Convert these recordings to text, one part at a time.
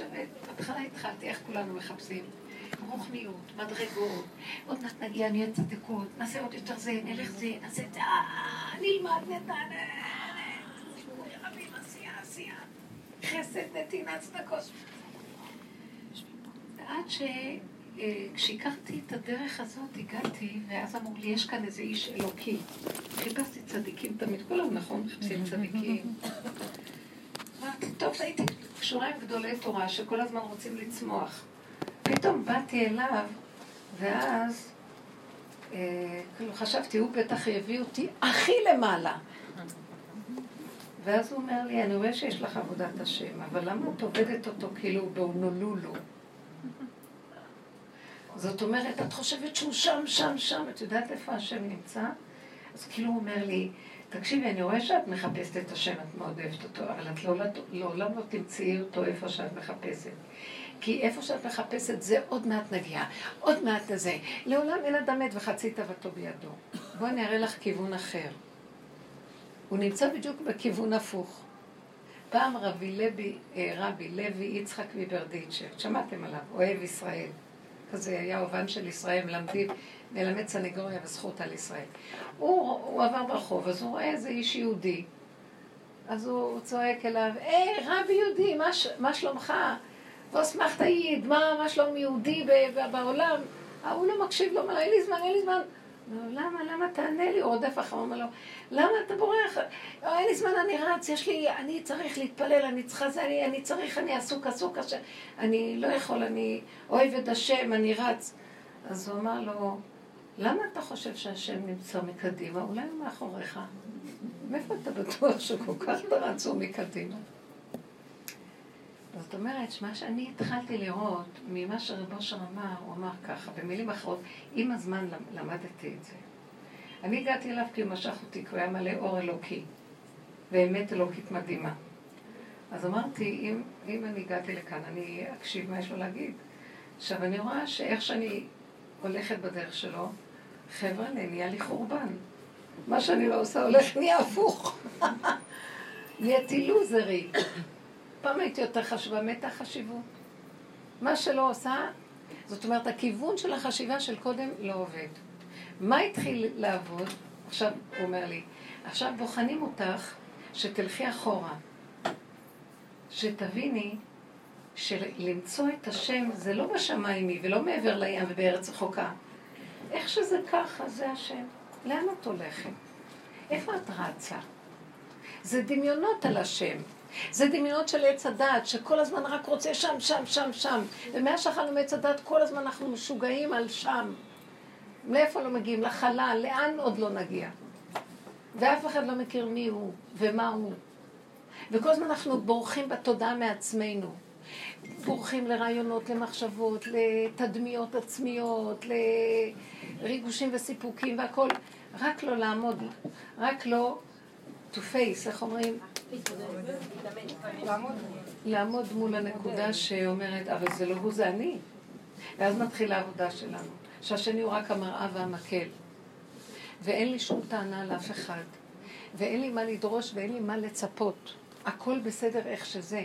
חושבת, בהתחלה התחלתי, איך כולנו מחפשים? רוחניות, מדרגות, עוד מעט נגיע, נהיה צדקות, נעשה עוד יותר זה, נלך זה, נעשה את זה, אה, נלמד, נדע, חסד, נתינה, צדקות. עד שכשהכרתי את הדרך הזאת, הגעתי, ואז אמרו לי, יש כאן איזה איש אלוקי. חיפשתי צדיקים תמיד, כולם נכון, צדיקים. אמרתי, טוב, הייתי עם גדולי תורה שכל הזמן רוצים לצמוח. פתאום באתי אליו, ואז אה, כאילו חשבתי, הוא בטח יביא אותי הכי למעלה. ואז הוא אומר לי, אני רואה שיש לך עבודת השם, אבל למה את עובדת אותו כאילו באונולולו? זאת אומרת, את חושבת שהוא שם, שם, שם, את יודעת איפה השם נמצא? אז כאילו הוא אומר לי, תקשיבי, אני רואה שאת מחפשת את השם, את מאוד אוהבת אותו, אבל את לעולם, לעולם לא תמצאי אותו איפה שאת מחפשת. כי איפה שאת מחפשת זה עוד מעט נגיע, עוד מעט לזה. לעולם אין אדם מת וחצי תאוותו בידו. בואי אני אראה לך כיוון אחר. הוא נמצא בדיוק בכיוון הפוך. פעם רבי לוי, אה, רבי לוי יצחק מברדיצ'ר, שמעתם עליו, אוהב ישראל. כזה היה אובן של ישראל, מלמדים, מלמד סנגוריה וזכות על ישראל. הוא, הוא עבר ברחוב, אז הוא רואה איזה איש יהודי. אז הוא צועק אליו, היי, רבי יהודי, מה, מה שלומך? ואסמכת עיד, מה, מה שלום יהודי בעולם? ההוא לא מקשיב לו, אומר, אין לי זמן, אין לי זמן. למה, למה תענה לי? הוא רודף אחריו, אומר לו, למה אתה בורח? לא, אין לי זמן, אני רץ, יש לי, אני צריך להתפלל, אני צריכה זה, אני, אני צריך, אני עסוק, עסוק, עסוק, אני לא יכול, אני אוהב את השם, אני רץ. אז הוא אמר לו, למה אתה חושב שהשם נמצא מקדימה? אולי הוא מאחוריך. מאיפה אתה בטוח שכל כך רצו מקדימה? זאת אומרת, מה שאני התחלתי לראות ממה שרב אושר אמר, הוא אמר ככה, במילים אחרות, עם הזמן למדתי את זה. אני הגעתי אליו כי הוא משך אותי, כי הוא היה מלא אור אלוקי, ואמת אלוקית מדהימה. אז אמרתי, אם, אם אני הגעתי לכאן, אני אקשיב מה יש לו להגיד. עכשיו, אני רואה שאיך שאני הולכת בדרך שלו, חבר'ה, נהיה לי חורבן. מה שאני לא עושה הולך נהיה הפוך. נהייתי לוזרית. פעם הייתי יותר חשובה, מתה חשיבות. מה שלא עושה, זאת אומרת, הכיוון של החשיבה של קודם לא עובד. מה התחיל לעבוד? עכשיו, הוא אומר לי, עכשיו בוחנים אותך שתלכי אחורה. שתביני שלמצוא את השם זה לא בשמיים ולא מעבר לים ובארץ רחוקה. איך שזה ככה, זה השם. לאן את הולכת? איפה את רצה? זה דמיונות על השם. זה דמיונות של עץ הדעת, שכל הזמן רק רוצה שם, שם, שם, שם. ומאז שאכלנו מעץ הדעת, כל הזמן אנחנו משוגעים על שם. מאיפה לא מגיעים? לחלל, לאן עוד לא נגיע? ואף אחד לא מכיר מי הוא ומה הוא. וכל הזמן אנחנו בורחים בתודעה מעצמנו. בורחים לרעיונות, למחשבות, לתדמיות עצמיות, לריגושים וסיפוקים והכל. רק לא לעמוד, רק לא to face, איך אומרים? לעמוד מול הנקודה שאומרת, אבל זה לא הוא, זה אני. ואז מתחילה העבודה שלנו, שהשני הוא רק המראה והמקל. ואין לי שום טענה לאף אחד, ואין לי מה לדרוש ואין לי מה לצפות. הכל בסדר איך שזה.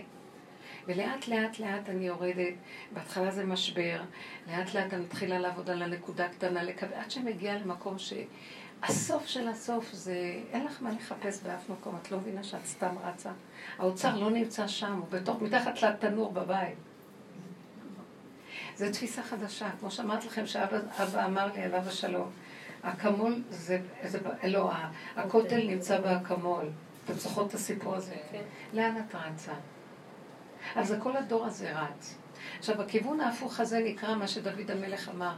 ולאט לאט לאט אני יורדת, בהתחלה זה משבר, לאט לאט אני מתחילה לעבוד על הנקודה קטנה, עד שמגיעה למקום ש... הסוף של הסוף זה, אין לך מה לחפש באף מקום, את לא מבינה שאת סתם רצה. האוצר לא נמצא שם, הוא בתוך, מתחת לתנור בבית. זו תפיסה חדשה, כמו שאמרתי לכם שאבא אמר לי עליו השלום. אקמול זה, זה לא, הכותל נמצא באקמול. אתם זוכרות את הסיפור הזה? כן. לאן את רצה? אז כל הדור הזה רץ. עכשיו, הכיוון ההפוך הזה נקרא מה שדוד המלך אמר.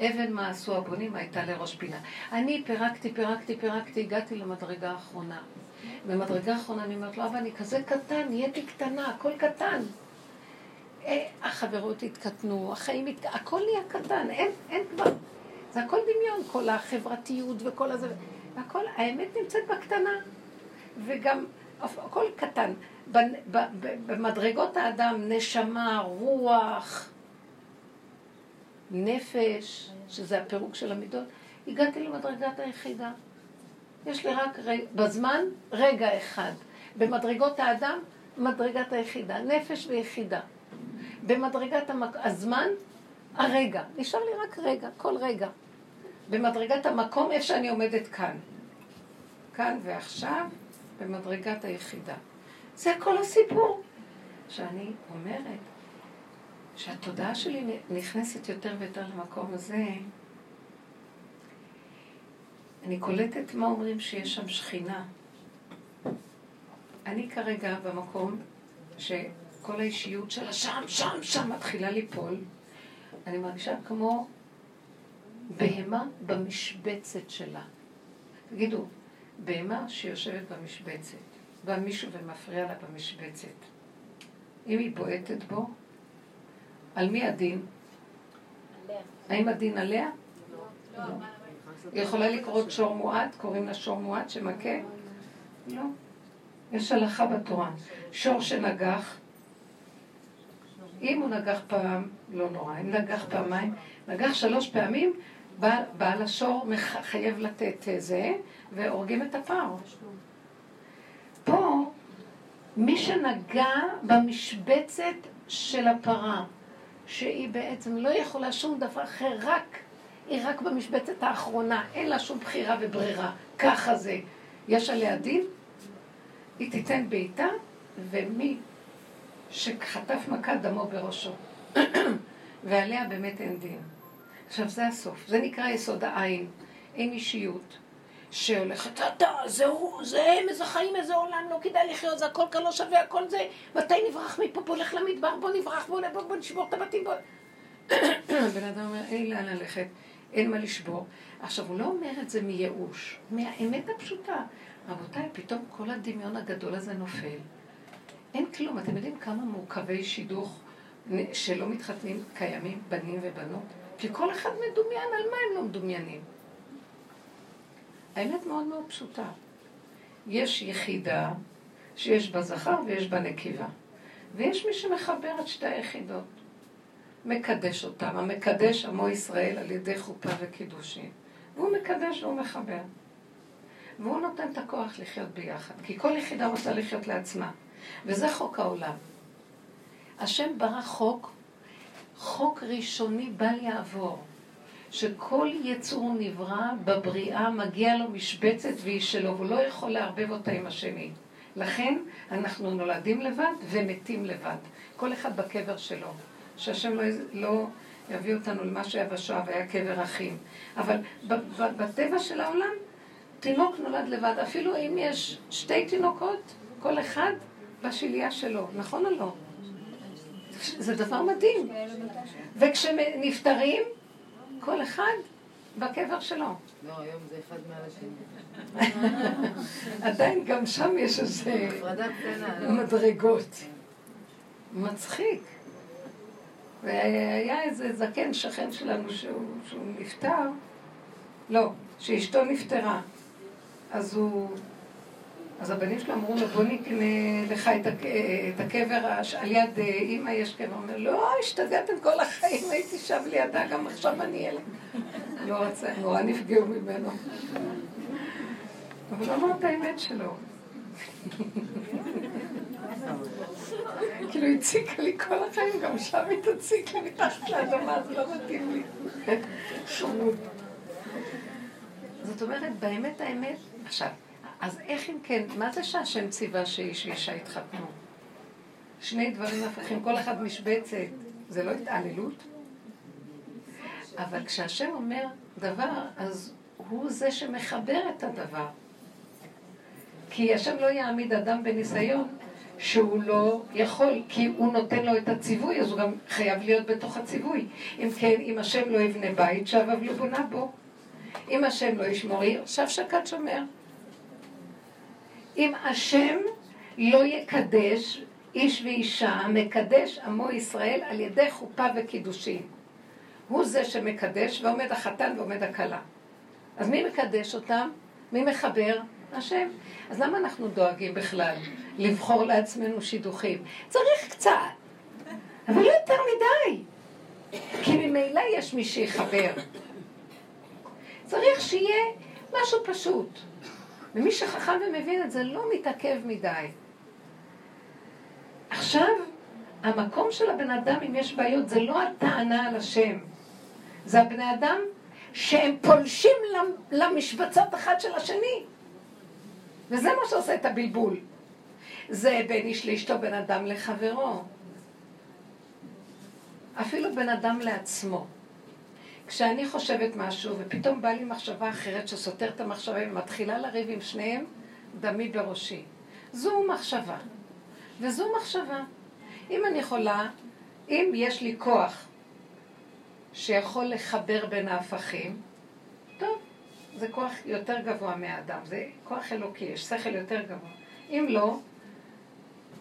אבן מה עשו הבונים הייתה לראש פינה. אני פירקתי, פירקתי, פירקתי, הגעתי למדרגה האחרונה. במדרגה האחרונה אני אומרת לו, אבא, אני כזה קטן, נהייתי קטנה, הכל קטן. אה, החברות התקטנו, החיים התקטנו, הכל נהיה קטן, אין, אין כבר. זה הכל דמיון, כל החברתיות וכל הזה, הכל, האמת נמצאת בקטנה. וגם, הכל קטן. במדרגות האדם, נשמה, רוח, נפש, שזה הפירוק של המידות, הגעתי למדרגת היחידה. יש לי רק רגע, בזמן רגע אחד. במדרגות האדם, מדרגת היחידה, נפש ויחידה. במדרגת המק... הזמן, הרגע. נשאר לי רק רגע, כל רגע. במדרגת המקום, איפה שאני עומדת כאן. כאן ועכשיו, במדרגת היחידה. זה כל הסיפור. שאני אומרת שהתודעה שלי נכנסת יותר ויותר למקום הזה, אני קולטת מה אומרים שיש שם שכינה. אני כרגע במקום שכל האישיות שלה שם, שם, שם מתחילה ליפול. אני מרגישה כמו בהמה במשבצת שלה. תגידו, בהמה שיושבת במשבצת, בא מישהו ומפריע לה במשבצת. אם היא בועטת בו, על מי הדין? עליה. האם הדין עליה? לא. לא. היא יכולה לקרוא שור מועט, קוראים לה שור מועט שמכה? לא. יש הלכה בתורה. שור שנגח, אם הוא נגח פעם, לא נורא. אם נגח פעמיים, נגח שלוש פעמים, בעל השור חייב לתת זה, והורגים את הפער. פה, מי שנגע במשבצת של הפרה, שהיא בעצם לא יכולה שום דבר אחר, רק, היא רק במשבצת האחרונה, אין לה שום בחירה וברירה, ככה זה. יש עליה דין, היא תיתן בעיטה, ומי שחטף מכה דמו בראשו. ועליה באמת אין דין. עכשיו זה הסוף, זה נקרא יסוד העין, אין אישיות. שהולכת, אתה, זהו, זה הם, איזה חיים, איזה עולם, לא כדאי לחיות, זה הכל כאן לא שווה, הכל זה, מתי נברח מפה, בוא נלך למדבר, בוא נברח, בוא, בוא, בוא נשבור את הבתים, בוא... הבן אדם אומר, אין לאן ללכת, אין מה לשבור. עכשיו, הוא לא אומר את זה מייאוש, מהאמת הפשוטה. רבותיי, פתאום כל הדמיון הגדול הזה נופל. אין כלום. אתם יודעים כמה מורכבי שידוך שלא מתחתנים קיימים, בנים ובנות? כי כל אחד מדומיין, על מה הם לא מדומיינים? האמת מאוד מאוד פשוטה. יש יחידה שיש בה זכר ויש בה נקבה. ויש מי שמחבר את שתי היחידות. מקדש אותם. המקדש עמו ישראל על ידי חופה וקידושין. והוא מקדש והוא מחבר. והוא נותן את הכוח לחיות ביחד. כי כל יחידה רוצה לחיות לעצמה. וזה חוק העולם. השם ברא חוק, חוק ראשוני בל יעבור. שכל יצור נברא בבריאה מגיע לו משבצת והיא שלו, והוא לא יכול לערבב אותה עם השני. לכן אנחנו נולדים לבד ומתים לבד. כל אחד בקבר שלו. שהשם לא, לא יביא אותנו למה שהיה בשואה והיה קבר אחים. אבל בטבע של העולם, תינוק נולד לבד. אפילו אם יש שתי תינוקות, כל אחד בשליה שלו. נכון או לא? זה דבר מדהים. וכשנפטרים, כל אחד בקבר שלו. לא, היום זה אחד מעל השני. עדיין גם שם יש איזה לא? מדרגות. מצחיק. והיה איזה זקן שכן שלנו שהוא, שהוא נפטר, לא, שאשתו נפטרה. אז הוא אז הבנים שלו אמרו לו, בוא נקנה לך את, הק... את הקבר על יד אה, אימא יש קבר. הוא אומר, לא, השתגעתם כל החיים, הייתי שם לידה, גם עכשיו אני ילד. לא רצה, נורא נפגעו ממנו. אבל הוא אמר את האמת שלו. כאילו הציקה לי כל החיים, גם שם היא תציק לי מתחת לאדמה, זה לא מתאים לי. חמוד. זאת אומרת, באמת האמת, עכשיו, אז איך אם כן, מה זה שהשם ציווה שאיש ואישה יתחתנו? שני דברים הפכים, כל אחד משבצת, זה לא התעללות? אבל כשהשם אומר דבר, אז הוא זה שמחבר את הדבר. כי השם לא יעמיד אדם בניסיון שהוא לא יכול, כי הוא נותן לו את הציווי, אז הוא גם חייב להיות בתוך הציווי. אם כן, אם השם לא יבנה בית, שב אבלו בונה בו. אם השם לא ישמור עיר, שב שקד שומר. אם השם לא יקדש איש ואישה, מקדש עמו ישראל על ידי חופה וקידושין. הוא זה שמקדש, ועומד החתן ועומד הכלה. אז מי מקדש אותם? מי מחבר? השם. אז למה אנחנו דואגים בכלל לבחור לעצמנו שידוכים? צריך קצת, אבל לא יותר מדי. כי ממילא יש מי שיחבר. צריך שיהיה משהו פשוט. ומי שחכם ומבין את זה לא מתעכב מדי. עכשיו, המקום של הבן אדם, אם יש בעיות, זה לא הטענה על השם. זה הבני אדם שהם פולשים למשבצות אחת של השני. וזה מה שעושה את הבלבול. זה בין איש לאשתו, בין אדם לחברו. אפילו בין אדם לעצמו. כשאני חושבת משהו, ופתאום באה לי מחשבה אחרת שסותרת את המחשבה ומתחילה לריב עם שניהם, דמי בראשי. זו מחשבה, וזו מחשבה. אם אני יכולה, אם יש לי כוח שיכול לחבר בין ההפכים, טוב, זה כוח יותר גבוה מהאדם, זה כוח אלוקי, יש שכל יותר גבוה. אם לא,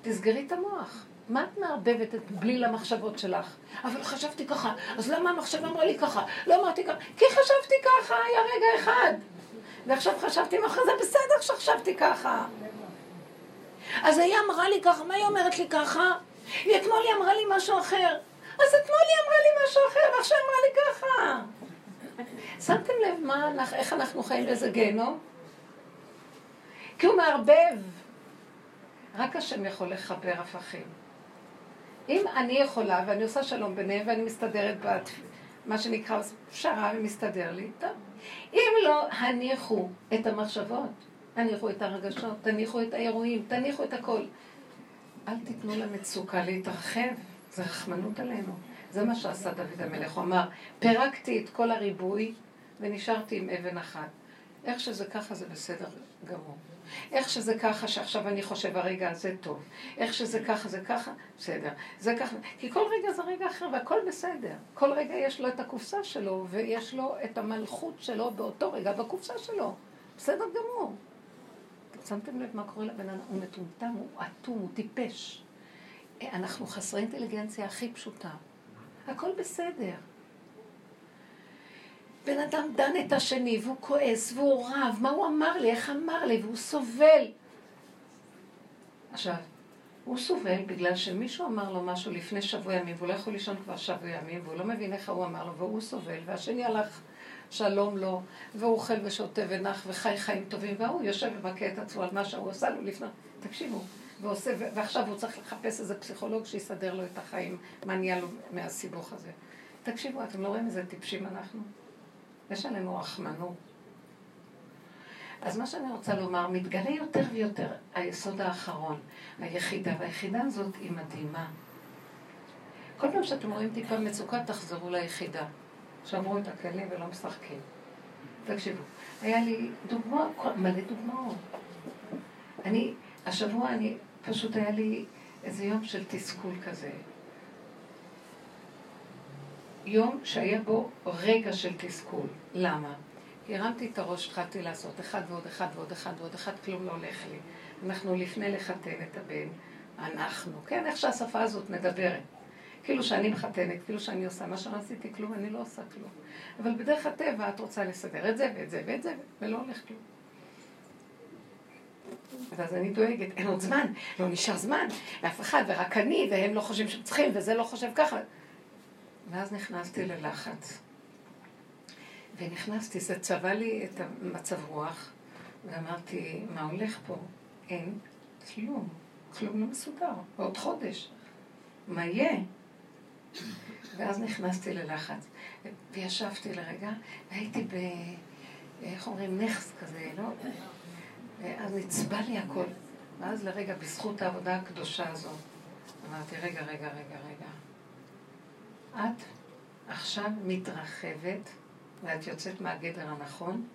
תסגרי את המוח. מה את מערבבת את בליל המחשבות שלך? אבל חשבתי ככה, אז למה המחשבה אמרה לי ככה? לא אמרתי ככה, כי חשבתי ככה, היה רגע אחד. ועכשיו חשבתי ככה, זה בסדר שחשבתי ככה. אז היא אמרה לי ככה, מה היא אומרת לי ככה? ואתמול היא אמרה לי משהו אחר. אז אתמול היא אמרה לי משהו אחר, ועכשיו אמרה לי ככה. שמתם לב מה, איך אנחנו חיים באיזה גיהנום? כי הוא מערבב. רק השם יכול לחבר הפכים. אם אני יכולה, ואני עושה שלום ביניהם, ואני מסתדרת במה שנקרא פשרה ומסתדר לי, טוב. אם לא, הניחו את המחשבות, תניחו את הרגשות, תניחו את האירועים, תניחו את הכל. אל תיתנו למצוקה להתרחב, זה רחמנות עלינו. זה מה שעשה דוד המלך. הוא אמר, פירקתי את כל הריבוי ונשארתי עם אבן אחת. איך שזה ככה זה בסדר גמור. איך שזה ככה שעכשיו אני חושב הרגע הזה טוב. איך שזה ככה זה ככה, בסדר. זה ככה, כי כל רגע זה רגע אחר והכל בסדר. כל רגע יש לו את הקופסה שלו ויש לו את המלכות שלו באותו רגע בקופסה שלו. בסדר גמור. שמתם לב מה קורה לבן אדם? הוא מטומטם, הוא אטום, הוא טיפש. אנחנו חסרי אינטליגנציה הכי פשוטה. הכל בסדר. בן אדם דן את השני, והוא כועס, והוא רב, מה הוא אמר לי, איך אמר לי, והוא סובל. עכשיו, הוא סובל בגלל שמישהו אמר לו משהו לפני שבוע ימים, והוא לא יכול לישון כבר שבוע ימים, והוא לא מבין איך הוא אמר לו, והוא סובל, והשני הלך שלום לו, והוא אוכל ושותה ונח וחי חיים טובים, והוא יושב ומכה את עצמו על מה שהוא עשה לו לפני. תקשיבו, ועושה, ועכשיו הוא צריך לחפש איזה פסיכולוג שיסדר לו את החיים, מה נהיה לו מהסיבוך הזה. תקשיבו, אתם לא רואים איזה טיפשים אנחנו? יש עלינו רחמנות. אז מה שאני רוצה לומר, מתגלה יותר ויותר היסוד האחרון, היחידה, והיחידה הזאת היא מדהימה. כל פעם שאתם רואים טיפה מצוקה, תחזרו ליחידה. שמרו את הכלים ולא משחקים. תקשיבו, היה לי דוגמא, מלא דוגמאות. אני, השבוע אני, פשוט היה לי איזה יום של תסכול כזה. יום שהיה בו רגע של תסכול. למה? כי הרמתי את הראש, התחלתי לעשות אחד ועוד אחד ועוד אחד ועוד אחד, כלום לא הולך לי. אנחנו לפני לחתן את הבן, אנחנו, כן, איך שהשפה הזאת מדברת. כאילו שאני מחתנת, כאילו שאני עושה מה שלא עשיתי כלום, אני לא עושה כלום. אבל בדרך הטבע את רוצה לסדר את זה ואת זה ואת זה, ולא הולך כלום. ואז אני דואגת, אין עוד זמן, לא נשאר זמן, לאף אחד, ורק אני, והם לא חושבים שהם צריכים, וזה לא חושב ככה. ואז נכנסתי ללחץ. ונכנסתי, זה צבע לי את המצב רוח, ואמרתי, מה הולך פה? אין כלום, כלום לא מסודר, בעוד חודש. מה יהיה? ואז נכנסתי ללחץ, וישבתי לרגע, והייתי ב... איך אומרים? נכס כזה, לא? אז נצבע לי הכל. ואז לרגע, בזכות העבודה הקדושה הזאת, אמרתי, רגע, רגע, רגע, רגע. את עכשיו מתרחבת, ואת יוצאת מהגדר הנכון,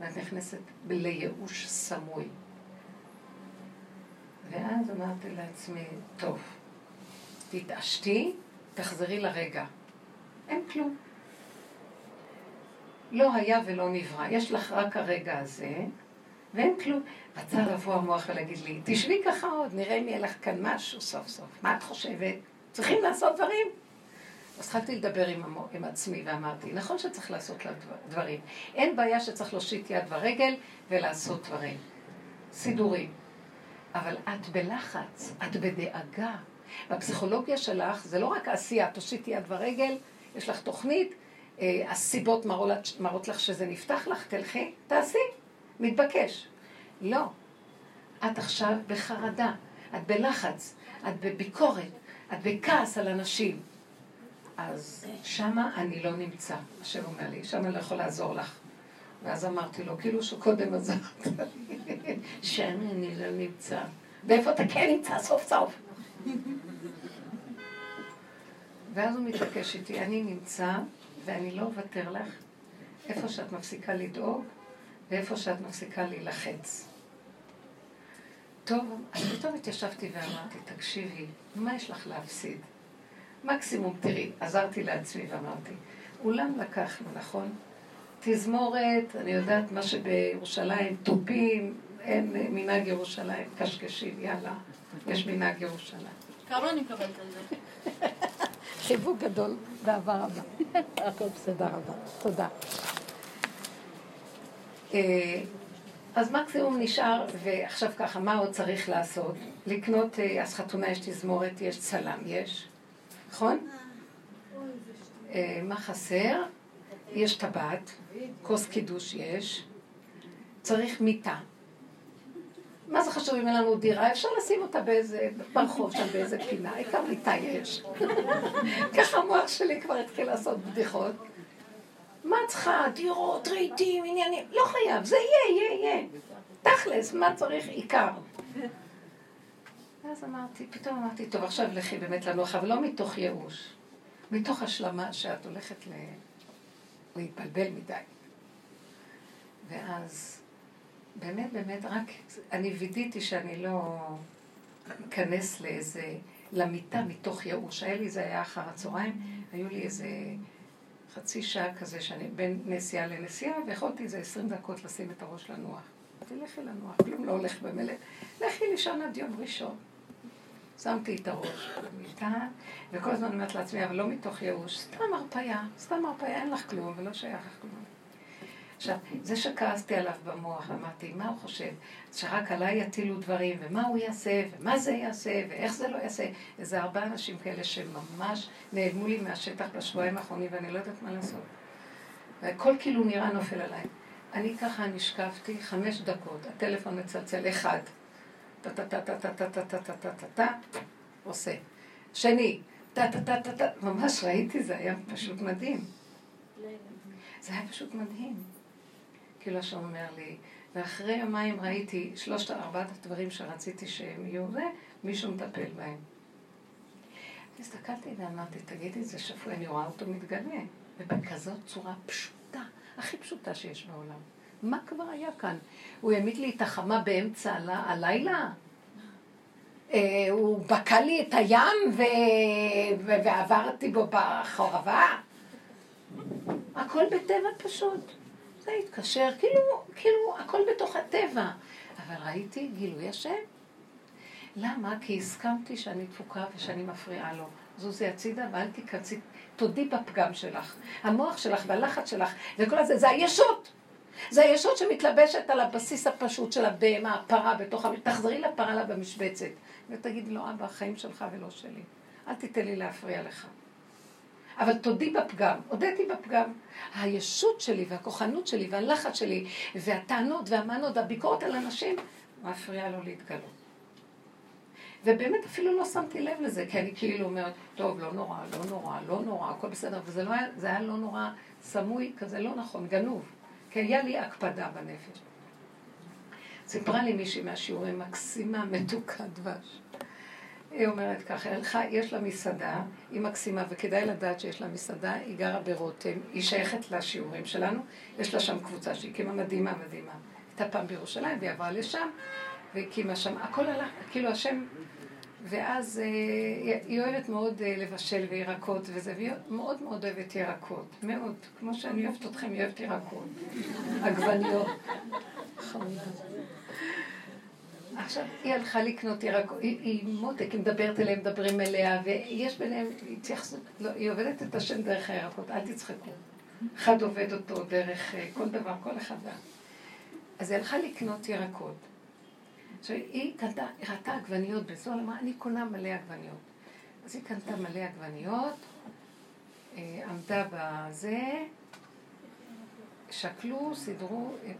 ואת נכנסת לייאוש סמוי. ואז אמרתי לעצמי, טוב, תתעשתי, תחזרי לרגע. אין כלום. לא היה ולא נברא. יש לך רק הרגע הזה, ואין כלום. רצה לבוא המוח ולהגיד לי, תשבי ככה עוד, נראה אם יהיה לך כאן משהו סוף סוף. מה את חושבת? צריכים לעשות דברים? אז התחלתי לדבר עם, המו, עם עצמי ואמרתי, נכון שצריך לעשות לה דברים. אין בעיה שצריך להושיט יד ורגל ולעשות דברים. סידורים. אבל את בלחץ, את בדאגה. והפסיכולוגיה שלך זה לא רק עשייה, תושיט יד ורגל, יש לך תוכנית, אה, הסיבות מראות, מראות לך שזה נפתח לך, תלכי, תעשי, מתבקש. לא. את עכשיו בחרדה, את בלחץ, את בביקורת, את בכעס על אנשים. אז שמה אני לא נמצא, השם אומר לי, שמה אני לא יכול לעזור לך. ואז אמרתי לו, כאילו שקודם עזרת לי, שאני אני לא נמצא. ואיפה אתה כן נמצא סוף סוף? ואז הוא מתעקש איתי, אני נמצא ואני לא אוותר לך איפה שאת מפסיקה לדאוג ואיפה שאת מפסיקה להילחץ. טוב, אז פתאום התיישבתי ואמרתי, תקשיבי, מה יש לך להפסיד? מקסימום, תראי, עזרתי לעצמי ואמרתי, אולם לקחנו, נכון? תזמורת, אני יודעת מה שבירושלים, תופים, אין מנהג ירושלים, קשקשים, יאללה, יש מנהג ירושלים. כמה אני מקבלת על זה? חיבוק גדול באהבה רבה. הכל בסדר רבה. תודה. אה, אז מקסימום נשאר, ועכשיו ככה, מה עוד צריך לעשות? לקנות, אה, אז חתונה יש תזמורת, יש צלם, יש, נכון? אה, מה חסר? יש טבעת, כוס קידוש יש, צריך מיטה. מה זה חשוב אם אין לנו דירה? אפשר לשים אותה באיזה, ברחוב שם באיזה פינה, העיקר מיטה יש. ככה המוח שלי כבר התחיל לעשות בדיחות. מה צריכה? דירות, רהיטים, עניינים? לא חייב, זה יהיה, יהיה, יהיה. תכלס, מה צריך? עיקר. ואז אמרתי, פתאום אמרתי, טוב, עכשיו לכי באמת לנוח, אבל לא מתוך ייאוש, מתוך השלמה שאת הולכת ל... להתבלבל מדי. ואז, באמת, באמת, רק, אני וידאתי שאני לא אכנס לאיזה, למיטה מתוך ייאוש. היה לי, זה היה אחר הצהריים, היו לי איזה חצי שעה כזה, שאני בין נסיעה לנסיעה, ויכולתי איזה עשרים דקות לשים את הראש לנוח. אמרתי, לכי לנוח, כלום לא הולך במלך, לכי לישון עד יום ראשון. שמתי את הראש במיטה, וכל הזמן אומרת לעצמי, אבל לא מתוך ייאוש, סתם הרפאיה, סתם הרפאיה, אין לך כלום ולא שייך לך כלום. עכשיו, זה שכעסתי עליו במוח, אמרתי, מה הוא חושב? שרק עליי יטילו דברים, ומה הוא יעשה, ומה זה יעשה, ואיך זה לא יעשה. איזה ארבעה אנשים כאלה שממש נעלמו לי מהשטח בשבועיים האחרונים, ואני לא יודעת מה לעשות. והכל כאילו נראה נופל עליי. אני ככה נשקפתי חמש דקות, הטלפון מצלצל אחד. טה-טה-טה-טה-טה-טה-טה-טה-טה, עושה. שני, טה-טה-טה-טה-טה, ממש ראיתי, זה היה פשוט מדהים. זה היה פשוט מדהים. כאילו השם אומר לי, ואחרי יומיים ראיתי שלושת ארבעת הדברים שרציתי שהם יהיו זה, מישהו מטפל בהם. הסתכלתי ואמרתי, תגידי, זה שפוי, אני רואה אותו מתגלה, ובכזאת צורה פשוטה, הכי פשוטה שיש בעולם. מה כבר היה כאן? הוא העמיד לי את החמה באמצע הלילה? אה, הוא בקע לי את הים ו... ועברתי בו בחורבה? הכל בטבע פשוט. זה התקשר, כאילו, כאילו, הכל בתוך הטבע. אבל ראיתי גילוי השם. למה? כי הסכמתי שאני תפוקה ושאני מפריעה לו. זוזי הצידה ואל תיכנסי, תודי בפגם שלך. המוח שלך והלחץ שלך וכל הזה, זה הישות. זה הישות שמתלבשת על הבסיס הפשוט של הבהמה, הפרה בתוך, תחזרי לפרה לה במשבצת ותגידי לו, אבא, החיים שלך ולא שלי. אל תיתן לי להפריע לך. אבל תודי בפגם, הודיתי בפגם. הישות שלי והכוחנות שלי והלחץ שלי והטענות והמענות והביקורת על אנשים מפריעה לו להתגלות. ובאמת אפילו לא שמתי לב לזה, כי אני כאילו אומרת, טוב, לא נורא, לא נורא, לא נורא, הכל בסדר, וזה לא היה, היה לא נורא סמוי, כזה לא נכון, גנוב. כי היה לי הקפדה בנפש. סיפרה לי מישהי מהשיעורים, מקסימה, מתוקה דבש. היא אומרת ככה, הלכה, יש לה מסעדה, היא מקסימה, וכדאי לדעת שיש לה מסעדה, היא גרה ברותם, היא שייכת לשיעורים שלנו, יש לה שם קבוצה שהיא הקימה מדהימה, מדהימה. הייתה פעם בירושלים, והיא עברה לשם, והקימה שם, הכל הלך, כאילו השם ואז אה, היא אוהבת מאוד אה, לבשל וירקות וזה, והיא מאוד מאוד אוהבת ירקות, מאוד. כמו שאני אוהבת אתכם, היא אוהבת ירקות. עגבניות. עכשיו, היא הלכה לקנות ירקות, היא, היא מותק, היא מדברת אליהם, מדברים אליה, ויש ביניהם התייחסות, לא, היא עובדת את השם דרך הירקות, אל תצחקו. אחד עובד אותו דרך אה, כל דבר, כל אחד. אז היא הלכה לקנות ירקות. עכשיו, היא קנתה, ראתה עגבניות בזול, אמרה, אני קונה מלא עגבניות. אז היא קנתה מלא עגבניות, אה, עמדה בזה, שקלו, סידרו, אה,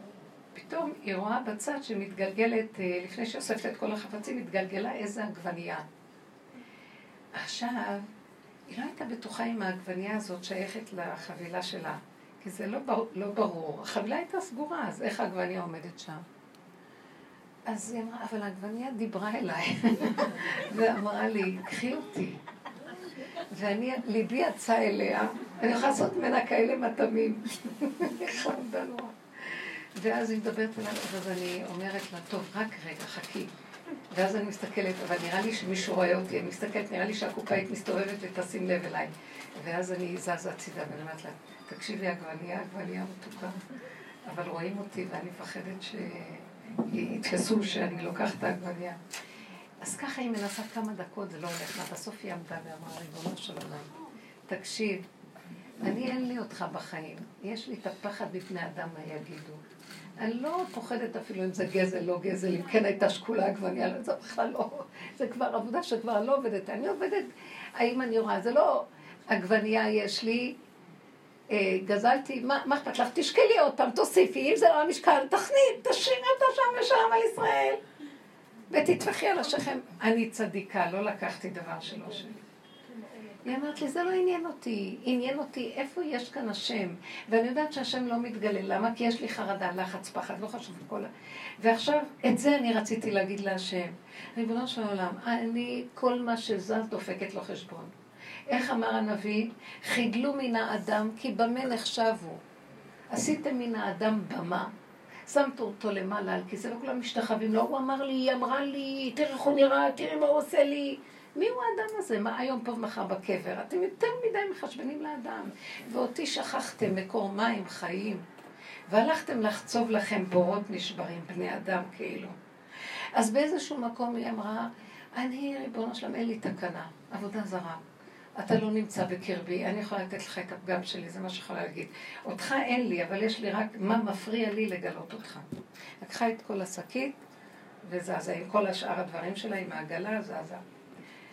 פתאום היא רואה בצד שמתגלגלת, אה, לפני שהיא אוספת את כל החפצים, מתגלגלה איזה עגבנייה. עכשיו, היא לא הייתה בטוחה אם העגבנייה הזאת שייכת לחבילה שלה, כי זה לא, לא ברור. החבילה הייתה סגורה, אז איך העגבנייה עומדת שם? אז היא אמרה, אבל העגבנייה דיברה אליי, ואמרה לי, קחי אותי. ואני, ליבי יצא אליה, אני יכולה לעשות ממנה כאלה מטעמים. נורא. ואז היא מדברת אליי, אז אני אומרת לה, טוב, רק רגע, חכי. ואז אני מסתכלת, אבל נראה לי שמישהו רואה אותי, אני מסתכלת, נראה לי שהקופאית מסתובבת ותשים לב אליי. ואז אני זזה הצידה ואני אומרת לה, תקשיבי, עגבנייה, עגבנייה מתוקה, אבל רואים אותי ואני מפחדת שיתפסו שאני לוקחת את העגבנייה. אז ככה היא מנסה כמה דקות, זה לא הולך לה. בסוף היא עמדה ואמרה, ריבונו של עולם, תקשיב, אני אין לי אותך בחיים, יש לי את הפחד מפני אדם מה יגידו. אני לא פוחדת אפילו אם זה גזל, לא גזל, אם כן הייתה שקולה עגבניה, זה בכלל לא, זה כבר עבודה שכבר לא עובדת. אני עובדת, האם אני רואה, זה לא עגבנייה יש לי, גזלתי, מה אכפת לך? תשקלי פעם, תוסיפי, אם זה לא המשקל, תכני, תשאירי אותה שם ושם על ישראל. ותטפחי על השכם. אני צדיקה, לא לקחתי דבר שלא שלי. היא אמרת לי, זה לא עניין אותי, עניין אותי איפה יש כאן השם. ואני יודעת שהשם לא מתגלה, למה? כי יש לי חרדה, לחץ, פחד, לא חשוב כל ה... ועכשיו, את זה אני רציתי להגיד להשם. ריבונו של עולם, אני, כל מה שזז דופקת לו חשבון. איך אמר הנביא? חידלו מן האדם, כי במה נחשבו. עשיתם מן האדם במה, שמתו אותו למעלה על כיסא, וכולם משתחווים לו. הוא אמר לי, היא אמרה לי, תראי איך הוא נראה, תראי מה הוא עושה לי. מי הוא האדם הזה? מה היום פה ומחר בקבר? אתם יותר מדי מחשבנים לאדם. ואותי שכחתם מקור מים חיים. והלכתם לחצוב לכם בורות נשברים, בני אדם כאילו. אז באיזשהו מקום היא אמרה, אני, ריבונו שלם, אין לי תקנה, עבודה זרה. אתה לא נמצא בקרבי, אני יכולה לתת לך את הפגם שלי, זה מה שיכולה להגיד. אותך אין לי, אבל יש לי רק מה מפריע לי לגלות אותך. לקחה את כל השקית וזזה, עם כל השאר הדברים שלה, עם העגלה, זזה.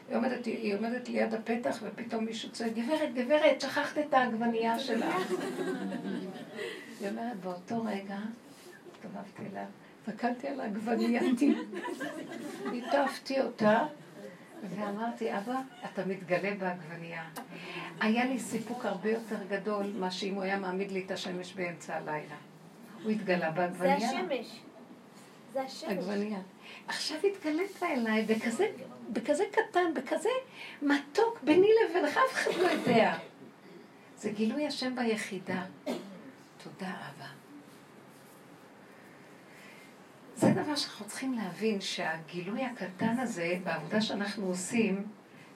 היא עומדת, היא עומדת ליד הפתח, ופתאום מישהו צועק, גברת, גברת, שכחת את העגבנייה שלך. היא אומרת, באותו רגע, הסתובבתי אליה, הסתכלתי על העגבנייה, ליטפתי אותה, ואמרתי, אבא, אתה מתגלה בעגבנייה. היה לי סיפוק הרבה יותר גדול, מה שאם הוא היה מעמיד לי את השמש באמצע הלילה. הוא התגלה בעגבנייה. זה השמש. זה השמש. עגבנייה. עכשיו התגלית אליי בכזה, בכזה קטן, בכזה מתוק ביני לבינך, אף אחד לא יודע. זה גילוי השם ביחידה. תודה, אבא. זה דבר שאנחנו צריכים להבין, שהגילוי הקטן הזה, בעבודה שאנחנו עושים,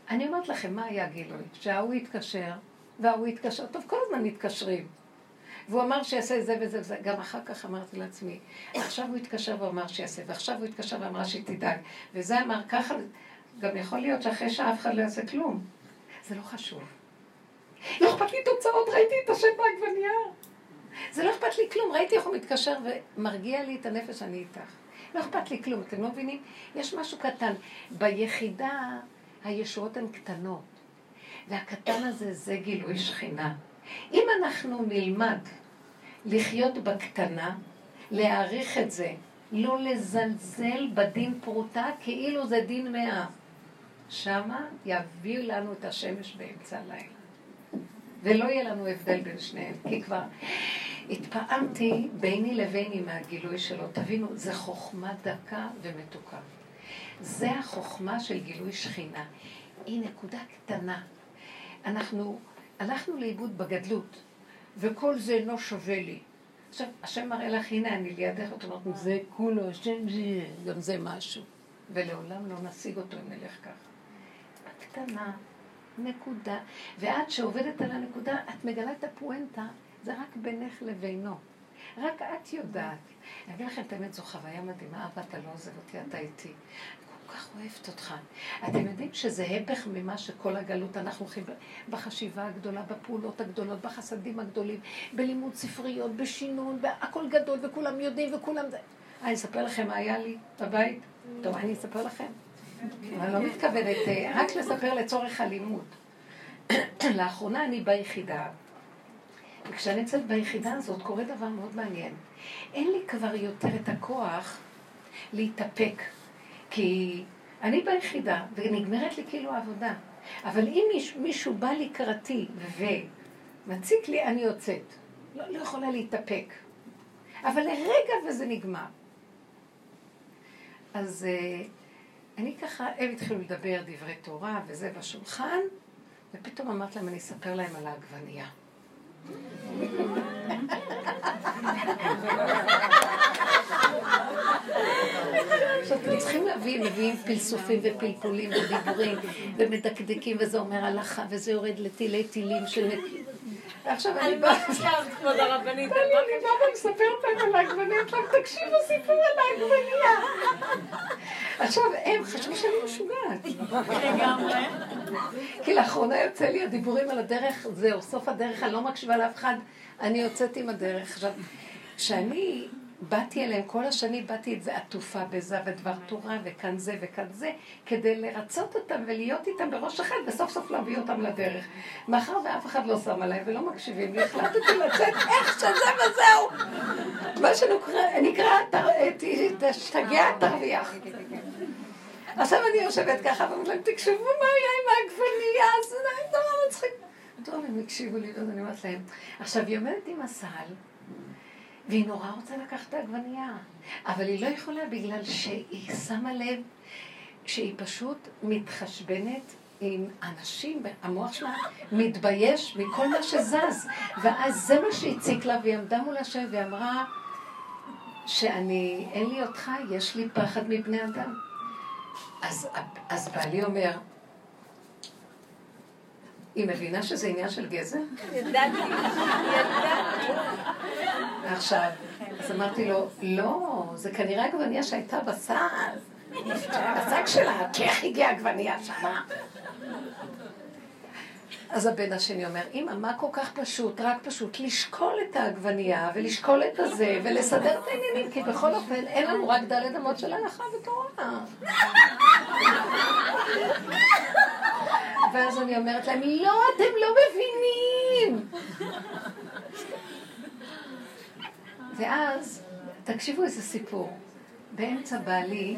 אני אומרת לכם, מה היה הגילוי? שההוא התקשר, וההוא התקשר, טוב, כל הזמן מתקשרים. והוא אמר שיעשה זה וזה וזה. גם אחר כך אמרתי לעצמי, עכשיו הוא התקשר ואמר שיעשה, ועכשיו הוא התקשר ואמרה שהיא תדאג. וזה אמר ככה, גם יכול להיות שאחרי שעה אף אחד לא יעשה כלום. זה לא חשוב. לא אכפת לי תוצאות, ראיתי את השם בעגבנייה. זה לא אכפת לי כלום, ראיתי איך הוא מתקשר ומרגיע לי את הנפש, אני איתך. לא אכפת לי כלום, אתם לא מבינים? יש משהו קטן. ביחידה הישועות הן קטנות, והקטן הזה זה גילוי שכינה. אם אנחנו נלמד לחיות בקטנה, להעריך את זה, לא לזלזל בדין פרוטה כאילו זה דין מאה. שמה יביאו לנו את השמש באמצע הלילה. ולא יהיה לנו הבדל בין שניהם, כי כבר התפעמתי ביני לביני מהגילוי שלו. תבינו, זה חוכמה דקה ומתוקה. זה החוכמה של גילוי שכינה. היא נקודה קטנה. אנחנו הלכנו לאיבוד בגדלות, וכל זה אינו שווה לי. עכשיו, השם מראה לך, הנה אני לידך, את אומרת, זה כולו, השם זה, גם זה משהו. ולעולם לא נשיג אותו אם נלך ככה. הקטנה, נקודה, ואת שעובדת על הנקודה, את מגלה את הפואנטה, זה רק בינך לבינו. רק את יודעת. אני אגיד לכם את האמת, זו חוויה מדהימה, אבא, אתה לא עוזב אותי, אתה איתי. כך אוהבת אותך. אתם יודעים שזה הפך ממה שכל הגלות אנחנו הולכים בחשיבה הגדולה, בפעולות הגדולות, בחסדים הגדולים, בלימוד ספריות, בשינון, הכל גדול וכולם יודעים וכולם זה. אני אספר לכם מה היה לי בבית? טוב, אני אספר לכם. אני לא מתכוונת אה, רק לספר לצורך הלימוד. לאחרונה אני ביחידה, וכשאני נמצאת ביחידה הזאת קורה דבר מאוד מעניין. אין לי כבר יותר את הכוח להתאפק. כי אני ביחידה, ונגמרת לי כאילו העבודה. אבל אם מישהו בא לקראתי ומציק לי, אני יוצאת. לא, לא יכולה להתאפק. אבל לרגע וזה נגמר. אז uh, אני ככה, הם התחילו לדבר דברי תורה וזה בשולחן, ופתאום אמרת להם, אני אספר להם על העגבנייה. עכשיו, אתם צריכים להבין, מביאים פלסופים ופלפולים ודיבורים ומדקדקים, וזה אומר הלכה, וזה יורד לטילי טילים של... ועכשיו אני באה... כבוד הרבנית? אני באה ומספרת להם על העגבניה, תקשיבו סיפור על העגבניה. עכשיו, הם חשבו שאני משוגעת. לגמרי. כי לאחרונה יוצא לי הדיבורים על הדרך, זהו, סוף הדרך, אני לא מקשיבה לאף אחד, אני יוצאת עם הדרך. עכשיו, כשאני באתי אליהם, כל השני באתי את זה עטופה בזה ודבר תורה וכאן זה וכאן זה, כדי לרצות אותם ולהיות איתם בראש אחד וסוף סוף להביא אותם לדרך. מאחר ואף אחד לא שם עליי ולא מקשיבים לי, החלטתי לצאת איך שזה וזהו. מה שנקרא, תשתגע, תרוויח. עכשיו אני יושבת ככה ואומרת להם, תקשבו מה היה עם העגבנייה, זה נורא מצחיק. טוב, הם הקשיבו לי, ואז אני אומרת להם, עכשיו היא עומדת עם הסל, והיא נורא רוצה לקחת את העגבנייה, אבל היא לא יכולה בגלל שהיא שמה לב שהיא פשוט מתחשבנת עם אנשים, המוח שלה מתבייש מכל מה שזז. ואז זה מה שהציק לה, והיא עמדה מול השם והיא אמרה שאני, אין לי אותך, יש לי פחד מבני אדם. אז, אז בעלי אומר, היא מבינה שזה עניין של גזר? ידעתי, ידעתי. עכשיו, אז אמרתי לו, לא, זה כנראה עגבניה שהייתה בסל. בשק שלה, איך הגיעה עגבניה שמה? אז הבן השני אומר, אמא, מה כל כך פשוט? רק פשוט לשקול את העגבנייה ולשקול את הזה ולסדר את העניינים, כי בכל אופן אין לנו רק דלת אמות של הלכה ותורה. ואז אני אומרת להם, לא, אתם לא מבינים. ואז, תקשיבו איזה סיפור. באמצע בעלי,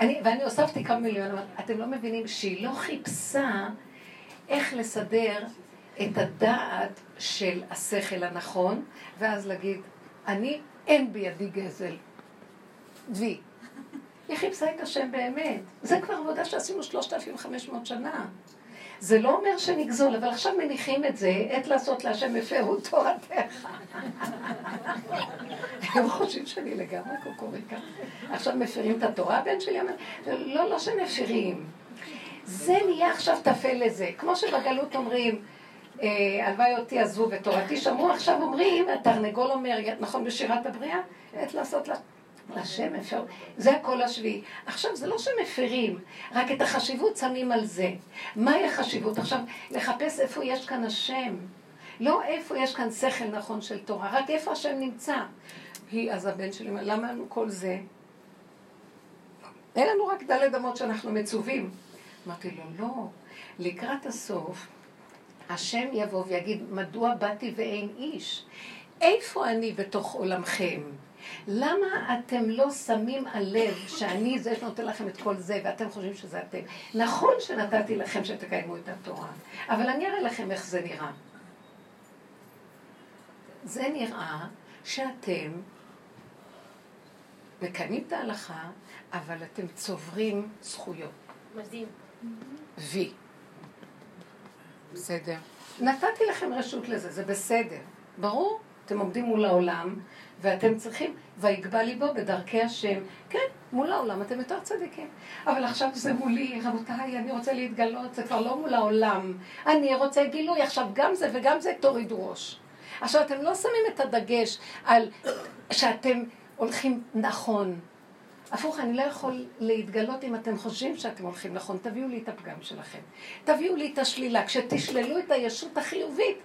אני, ואני הוספתי כמה מיליון, אתם לא מבינים שהיא לא חיפשה איך לסדר את הדעת של השכל הנכון, ואז להגיד, אני, אין בידי גזל. וי. היא חיפשה את השם באמת. זה כבר עבודה שעשינו 3,500 שנה. זה לא אומר שנגזול, אבל עכשיו מניחים את זה, עת לעשות להשם הפרו תורתך. הם חושבים שאני לגמרי קוקוריקה. עכשיו מפרים את התורה, הבן שלי אומר, לא, לא שמפרים. זה נהיה עכשיו טפל לזה. כמו שבגלות אומרים, אה, הלוואי אותי עזבו ותורתי שמעו, עכשיו אומרים, התרנגול אומר, נכון בשירת הבריאה? עת לעשות לה... לשם אפשר, זה הקול השביעי. עכשיו, זה לא שמפרים, רק את החשיבות שמים על זה. מהי החשיבות? עכשיו, לחפש איפה יש כאן השם. לא איפה יש כאן שכל נכון של תורה, רק איפה השם נמצא. היא, אז הבן שלי אומר, למה לנו כל זה? אין לנו רק דלת אמות שאנחנו מצווים. אמרתי לו, לא, לקראת הסוף, השם יבוא ויגיד, מדוע באתי ואין איש? איפה אני בתוך עולמכם? למה אתם לא שמים לב שאני זה שנותן לכם את כל זה ואתם חושבים שזה אתם? נכון שנתתי לכם שתקיימו את התורה, אבל אני אראה לכם איך זה נראה. זה נראה שאתם מקיימים את ההלכה, אבל אתם צוברים זכויות. מדהים. וי. בסדר. נתתי לכם רשות לזה, זה בסדר. ברור? אתם עומדים מול העולם, ואתם צריכים, ויגבה ליבו בדרכי השם. כן, מול העולם אתם יותר צדיקים. אבל עכשיו זה מולי, רבותיי, אני רוצה להתגלות, זה כבר לא מול העולם. אני רוצה גילוי, עכשיו גם זה וגם זה תורידו ראש. עכשיו, אתם לא שמים את הדגש על שאתם הולכים נכון. הפוך, אני לא יכול להתגלות אם אתם חושבים שאתם הולכים נכון. תביאו לי את הפגם שלכם. תביאו לי את השלילה. כשתשללו את הישות החיובית,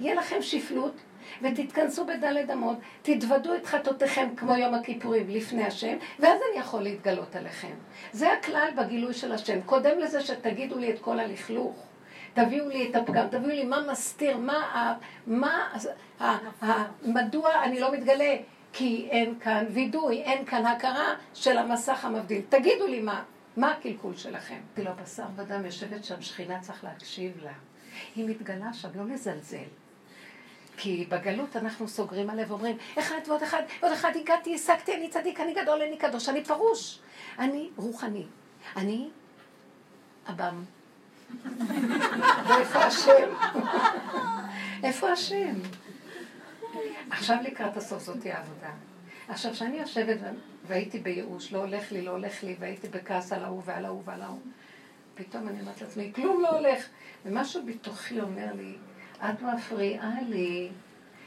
יהיה לכם שפלות, ותתכנסו בדלת אמות, תתוודו את חטאותיכם כמו יום הכיפורים לפני השם, ואז אני יכול להתגלות עליכם. זה הכלל בגילוי של השם. קודם לזה שתגידו לי את כל הלכלוך. תביאו לי את הפגם, תביאו לי מה מסתיר, מה, מה, מה, מדוע אני לא מתגלה. כי אין כאן וידוי, אין כאן הכרה של המסך המבדיל. תגידו לי מה. מה הקלקול שלכם? כאילו הבשר ודם יושבת שם, שכינה צריך להקשיב לה. היא מתגלה שם, לא לזלזל. כי בגלות אנחנו סוגרים עליה ואומרים, אחד ועוד אחד, ועוד אחד הגעתי, השגתי, אני צדיק, אני גדול, אני קדוש, אני פרוש. אני רוחני. אני אב"ם. ואיפה השם? איפה השם? עכשיו לקראת הסוף זאתי העבודה. עכשיו, כשאני יושבת והייתי בייאוש, לא הולך לי, לא הולך לי, והייתי בכעס על ההוא ועל ההוא ועל ההוא, פתאום אני אומרת לעצמי, כלום לא הולך. ומשהו בתוכי אומר לי, את מפריעה לי.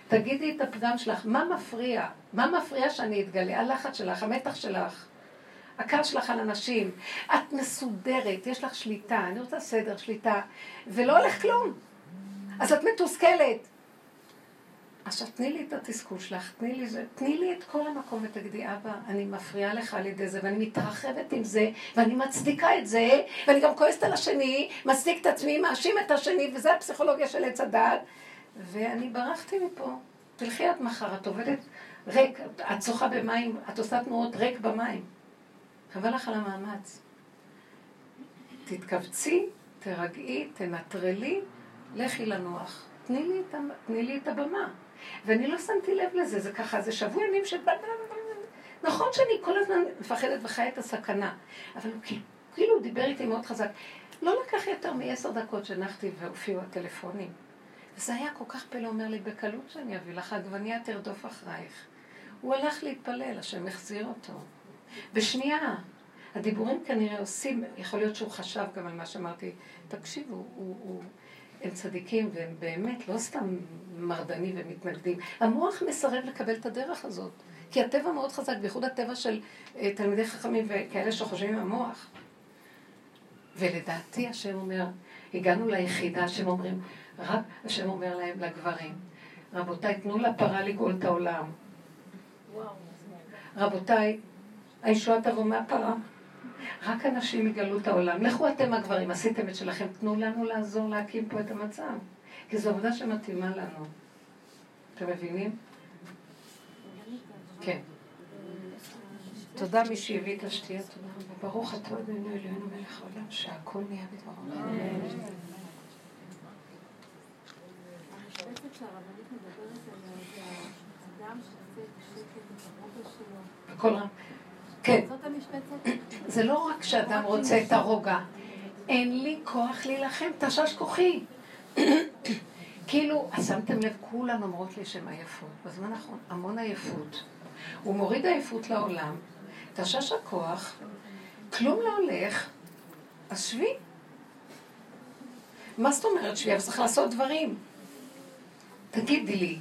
תגידי את הפגם שלך, מה מפריע? מה מפריע שאני אתגלה? הלחץ שלך, המתח שלך, הכעס שלך על אנשים. את מסודרת, יש לך שליטה, אני רוצה סדר, שליטה, ולא הולך כלום. אז את מתוסכלת. עכשיו תני לי את התסכול שלך, תני לי תני לי את כל המקום ותגידי, אבא, אני מפריעה לך על ידי זה, ואני מתרחבת עם זה, ואני מצדיקה את זה, ואני גם כועסת על השני, מצדיק את עצמי, מאשים את השני, וזה הפסיכולוגיה של עץ הדעת, ואני ברחתי מפה. תלכי עד מחר, את עובדת ריק, את שוחה במים, את עושה תנועות ריק במים. חבל לך על המאמץ. תתכווצי, תרגעי, תנטרלי, לכי לנוח. תני לי, את, תני לי את הבמה. ואני לא שמתי לב לזה, זה ככה, זה שבוע ימים של... נכון שאני כל הזמן מפחדת וחיה את הסכנה, אבל הוא כאילו דיבר איתי מאוד חזק. לא לקח יותר מעשר דקות שנחתי והופיעו הטלפונים. וזה היה כל כך פלא, אומר לי, בקלות שאני אביא לך עגבניה תרדוף אחרייך. הוא הלך להתפלל, השם החזיר אותו. בשנייה, הדיבורים כנראה עושים, יכול להיות שהוא חשב גם על מה שאמרתי, תקשיבו, הוא, הוא, הם צדיקים והם באמת לא סתם מרדנים ומתנגדים. המוח מסרב לקבל את הדרך הזאת, כי הטבע מאוד חזק, בייחוד הטבע של אה, תלמידי חכמים וכאלה שחושבים עם המוח. ולדעתי השם אומר, הגענו ליחידה, השם אומרים, רק השם אומר להם, לגברים, רבותיי, תנו לפרה לגאול את העולם. רבותיי, הישועה תבוא מהפרה. רק אנשים יגלו את העולם. לכו אתם הגברים, עשיתם את שלכם, תנו לנו לעזור להקים פה את המצב. כי זו עבודה שמתאימה לנו. אתם מבינים? כן. תודה מי שהביא את השתייה, תודה רבה. ברוך אתה אדוני אלוהינו מלך העולם, שהכל נהיה בדברו. רם. כן. זה לא רק שאדם רוצה את הרוגע. אין לי כוח להילחם, תשש כוחי. כאילו, שמתם לב, כולן אומרות לי שהן עייפות. בזמן האחרון, המון עייפות. הוא מוריד עייפות לעולם, תשש הכוח, כלום לא הולך, אז שבי. מה זאת אומרת שבי? אבל צריך לעשות דברים. תגידי לי.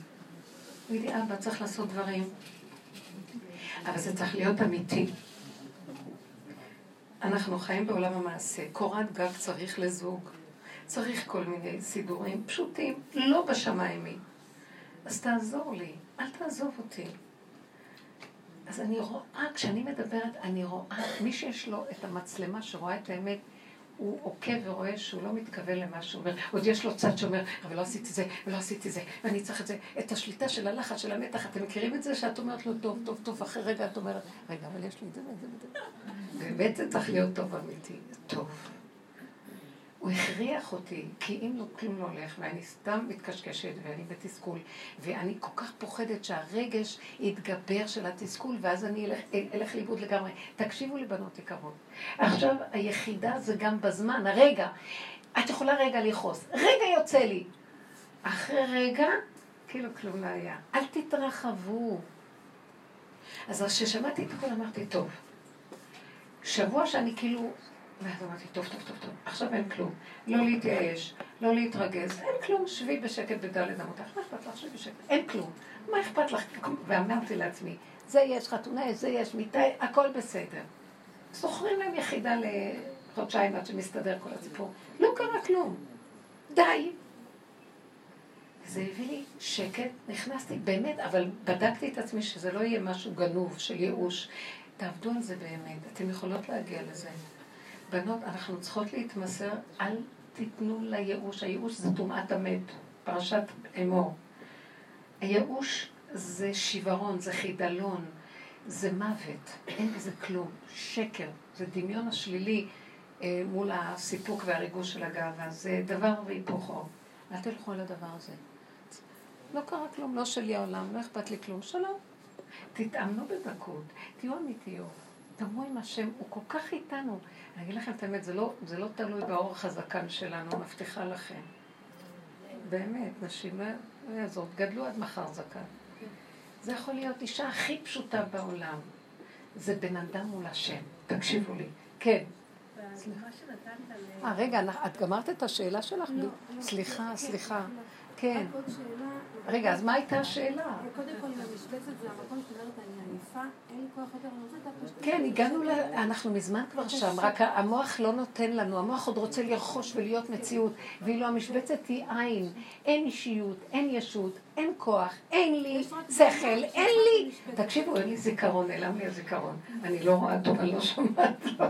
תגידי, אבא, צריך לעשות דברים. אבל זה צריך להיות אמיתי. אנחנו חיים בעולם המעשה. קורת גג צריך לזוג. צריך כל מיני סידורים פשוטים, לא בשמיימי. אז תעזור לי, אל תעזוב אותי. אז אני רואה, כשאני מדברת, אני רואה, מי שיש לו את המצלמה שרואה את האמת, הוא עוקב ורואה שהוא לא מתכוון למה שהוא אומר. עוד יש לו צד שאומר, אבל לא עשיתי זה, ולא עשיתי זה, ואני צריך את זה. את השליטה של הלחץ, של המתח, אתם מכירים את זה שאת אומרת לו, טוב, טוב, טוב, אחרי רגע את אומרת, רגע, אבל יש לי את זה ואת זה ואת זה. באמת זה צריך להיות טוב אמיתי. טוב. הוא הכריח אותי, כי אם לא כלום לא הולך, ואני סתם מתקשקשת, ואני בתסכול, ואני כל כך פוחדת שהרגש יתגבר של התסכול, ואז אני אלך, אלך לאיבוד לגמרי. תקשיבו לי, בנות יקרות. עכשיו, היחידה זה גם בזמן, הרגע. את יכולה רגע לכעוס. רגע יוצא לי. אחרי רגע, כאילו כלום לא היה. אל תתרחבו. אז כששמעתי את הכל אמרתי, טוב. שבוע שאני כאילו ואז אמרתי, טוב, טוב, טוב, טוב, עכשיו אין כלום. לא להתייאש, לא להתרגז, אין כלום, שבי בשקט בדלת אמותיך, מה אכפת לך? שבי בשקט, אין כלום. מה אכפת לך? ואמרתי לעצמי, זה יש חתונה, זה יש מיטה, הכל בסדר. זוכרים להם יחידה לחודשיים עד שמסתדר כל הסיפור. לא קרה כלום. די. זה הביא לי שקט, נכנסתי, באמת, אבל בדקתי את עצמי שזה לא יהיה משהו גנוב של ייאוש. תעבדו על זה באמת, אתן יכולות להגיע לזה. בנות, אנחנו צריכות להתמסר, אל תיתנו לייאוש. הייאוש זה טומאת המת, פרשת אמור. הייאוש זה שיוורון, זה חידלון, זה מוות, אין בזה כלום, שקר, זה דמיון השלילי אה, מול הסיפוק והריגוש של הגאווה, זה דבר והיפוכו. אל תלכו על הדבר הזה. לא קרה כלום, לא שלי העולם, לא אכפת לי כלום, שלום. תתאמנו בדקות, תהיו אמיתיות, תאמרו עם השם, הוא כל כך איתנו. אני אגיד לכם את האמת, זה לא, זה לא תלוי באורך הזקן שלנו, מבטיחה לכם. באמת, נשים, לא יעזור, גדלו עד מחר זקן. זה יכול להיות אישה הכי פשוטה בעולם. זה בן אדם מול השם. תקשיבו לי. כן. אה, רגע, את גמרת את השאלה שלך? לא, לא. סליחה, סליחה. כן. עוד שאלה. רגע, אז מה הייתה השאלה? קודם כל, המשבצת זה המקום שאת אומרת, אני עייפה, אין לי כוח יותר, אני רוצה את הפשטות. כן, הגענו ל... אנחנו מזמן כבר שם, רק המוח לא נותן לנו, המוח עוד רוצה לרכוש ולהיות מציאות, ואילו המשבצת היא עין, אין אישיות, אין ישות, אין כוח, אין לי שכל, אין לי... תקשיבו, אין לי זיכרון, נעלם לי הזיכרון. אני לא רואה טוב, אני לא שומעת לו,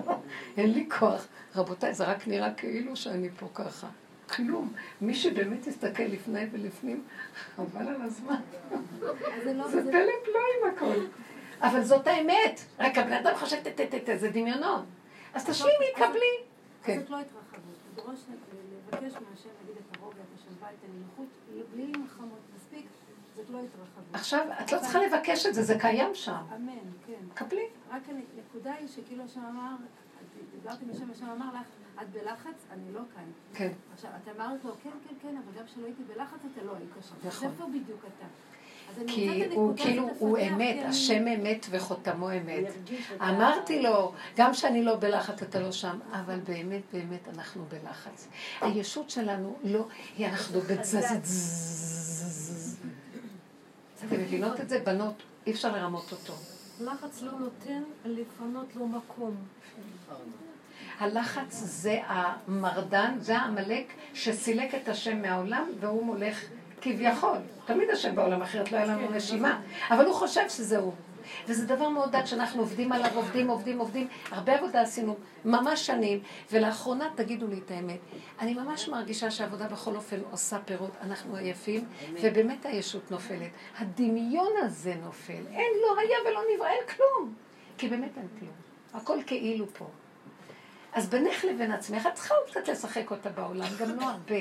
אין לי כוח. רבותיי, זה רק נראה כאילו שאני פה ככה. כלום. מי שבאמת יסתכל לפני ולפנים, חבל על הזמן. זה פלא פלואים הכל. אבל זאת האמת. רק הבן אדם חושב, טטטטט, זה דמיונות. אז תשלימי, קבלי. כן. זאת לא התרחבות. לדרוש לבקש מהשם, נגיד, את הרוגע, את השלווה, את הנינוחות, בלי מלחמות מספיק, זאת לא התרחבות. עכשיו, את לא צריכה לבקש את זה, זה קיים שם. אמן, כן. קבלי. רק הנקודה היא שכאילו השם אמר, דיברתי עם השם, השם אמר לך, את בלחץ, אני לא כאן. כן. עכשיו, את אמרת לו, כן, כן, כן, אבל גם כשלא הייתי בלחץ, אתה לא היית שם. נכון. איפה בדיוק אתה? כי הוא כאילו, הוא אמת, השם אמת וחותמו אמת. אמרתי לו, גם שאני לא בלחץ, אתה לא שם, אבל באמת, באמת אנחנו בלחץ. הישות שלנו לא, היא אנחנו בצזז. אתם מבינות את זה? בנות, אי אפשר לרמות אותו. לחץ לא נותן לפנות לו מקום. הלחץ זה המרדן, זה העמלק שסילק את השם מהעולם והוא מולך כביכול. תמיד השם בעולם אחרת לא היה לנו נשימה, אבל הוא חושב שזה הוא. וזה דבר מאוד דק שאנחנו עובדים עליו, עובדים, עובדים, עובדים. הרבה עבודה עשינו, ממש שנים, ולאחרונה, תגידו לי את האמת, אני ממש מרגישה שהעבודה בכל אופן עושה פירות, אנחנו עייפים, ובאמת הישות נופלת. הדמיון הזה נופל, אין, לא היה ולא נברא, אין כלום. כי באמת אין כלום. הכל כאילו פה. אז בינך לבין עצמך, את צריכה עוד קצת לשחק אותה בעולם, גם לא הרבה.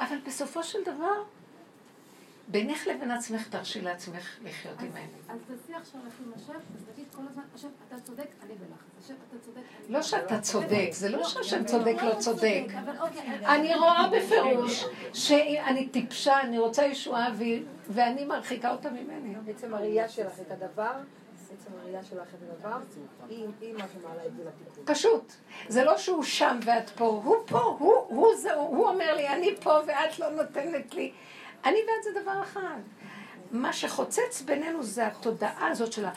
אבל בסופו של דבר, בינך לבין עצמך תרשי לעצמך לחיות עם האמת. אז תעשי עכשיו לך עם השם, אז תגיד כל הזמן, השם, אתה צודק, אני בלחץ. השם, אתה צודק, אני לא שאתה צודק, זה לא שהשם צודק, לא צודק. אוקיי, אני רואה בפירוש שאני טיפשה, אני רוצה ישועה, ואני מרחיקה אותה ממני. בעצם הראייה שלך את הדבר, בעצם הראייה שלך את הדבר, היא מה שמעלה את זה לתיקון. פשוט. זה לא שהוא שם ואת פה, הוא פה, הוא זה, הוא אומר לי, אני פה ואת לא נותנת לי. אני ואת זה דבר אחד. מה שחוצץ בינינו זה התודעה הזאת של ה...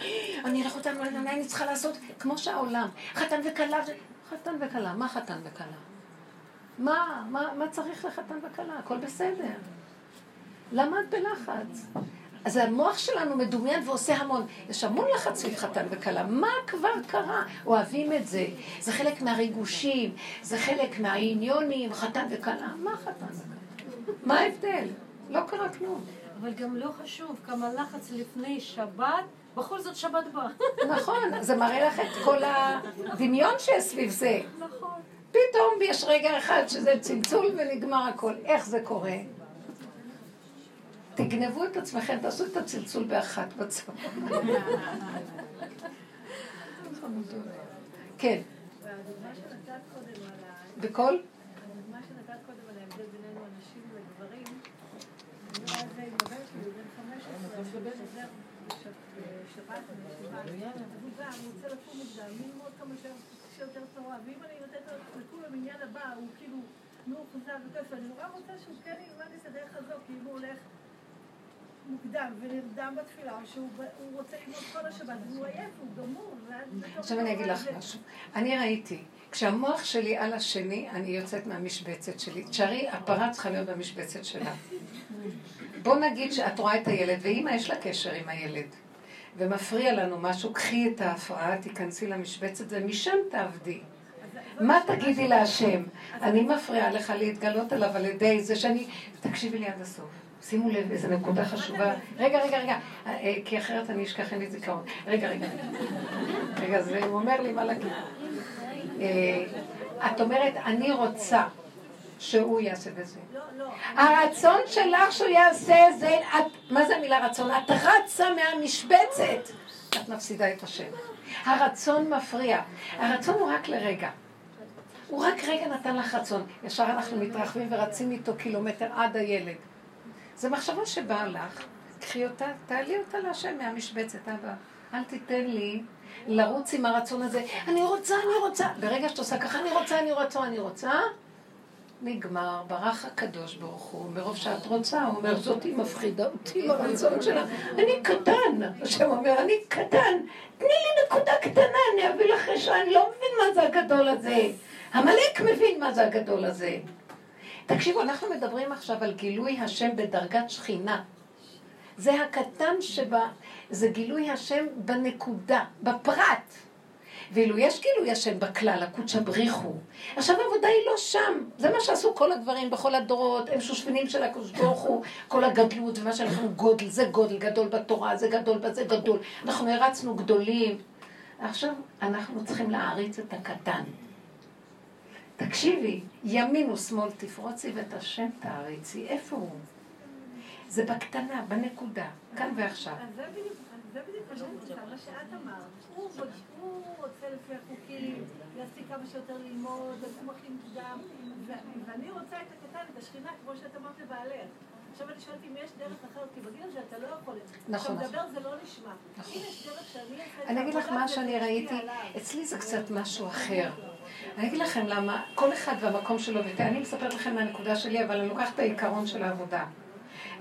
אני אלך אותנו, אני צריכה לעשות כמו שהעולם. חתן וכלה, חתן וכלה, מה חתן וכלה? מה, מה, מה צריך לחתן וכלה? הכל בסדר. למה את בלחץ? אז המוח שלנו מדומיין ועושה המון. יש המון לחץ סביב חתן וכלה. מה כבר קרה? אוהבים את זה. זה חלק מהריגושים, זה חלק מהעניונים, חתן וכלה. מה חתן וכלה? מה ההבדל? לא קרה כלום. אבל גם לא חשוב כמה לחץ לפני שבת, בכל זאת שבת באה. נכון, זה מראה לך את כל הדמיון שיש סביב זה. נכון. פתאום יש רגע אחד שזה צלצול ונגמר הכל. איך זה קורה? תגנבו את עצמכם, תעשו את הצלצול באחת בצבא. כן. בכל? עכשיו אני אגיד לך משהו. אני ראיתי, כשהמוח שלי על השני, אני יוצאת מהמשבצת שלי. תשארי, הפרה צריכה להיות במשבצת שלה. בוא נגיד שאת רואה את הילד, ואימא יש לה קשר עם הילד. ומפריע לנו משהו, קחי את ההפרעה, תיכנסי למשבצת ומשם תעבדי. מה תגידי להשם? אני מפריעה לך להתגלות עליו על ידי זה שאני... תקשיבי לי עד הסוף. שימו לב, איזו נקודה חשובה. רגע, רגע, רגע, אה, אה, כי אחרת אני אשכח, אין לי זיכרון. רגע, רגע. רגע, זה הוא אומר לי מה להגיד. אה, את אומרת, אני רוצה שהוא יעשה בזה. לא, לא. הרצון שלך שהוא יעשה זה, את, מה זה המילה רצון? את רצה מהמשבצת. את מפסידה את השם. הרצון מפריע. הרצון הוא רק לרגע. הוא רק רגע נתן לך רצון. ישר אנחנו מתרחבים ורצים איתו קילומטר עד הילד. זו מחשבה שבאה לך, קחי אותה, תעלי אותה להשם מהמשבצת, אבא. אל תיתן לי לרוץ עם הרצון הזה. אני רוצה, אני רוצה. ברגע שאת עושה ככה, אני רוצה, אני רוצה, אני רוצה, נגמר, ברח הקדוש ברוך הוא, מרוב שאת רוצה, הוא אומר, זאתי מפחידה אותי עם הרצון שלה. אני קטן, השם אומר, אני קטן, תני לי נקודה קטנה, אני אביא לך רשע, אני לא מבין מה זה הגדול הזה. עמלק מבין מה זה הגדול הזה. תקשיבו, אנחנו מדברים עכשיו על גילוי השם בדרגת שכינה. זה הקטן שבה, זה גילוי השם בנקודה, בפרט. ואילו יש גילוי השם בכלל, הקודשא בריחו. עכשיו העבודה היא לא שם. זה מה שעשו כל הדברים בכל הדורות, הם שושבינים של הקודש ברוך הוא, כל הגדלות ומה שאנחנו גודל, זה גודל גדול בתורה, זה גדול בזה גדול. אנחנו הרצנו גדולים. עכשיו אנחנו צריכים להעריץ את הקטן. תקשיבי, ימין ושמאל תפרוצי ואת השם תעריצי. איפה הוא? זה בקטנה, בנקודה, כאן ועכשיו. זה בדיוק שאני רוצה, מה שאת אמרת. הוא רוצה לפי החוקים, להספיק כמה שיותר ללמוד, הכי מוקדם, ו- ואני רוצה את הקטן, את השכינה, כמו שאת אמרת לבעלך. עכשיו אני שואלת אם יש דרך אחרת, כי בגיל הזה אתה לא יכול... נכון, עכשיו, לדבר זה לא נשמע. אם יש דרך שאני אעשה אני אגיד לך מה שאני ראיתי. אצלי זה קצת משהו אחר. אני אגיד לכם למה, כל אחד והמקום שלו, ואני מספרת לכם מהנקודה שלי, אבל אני לוקחת את העיקרון של העבודה.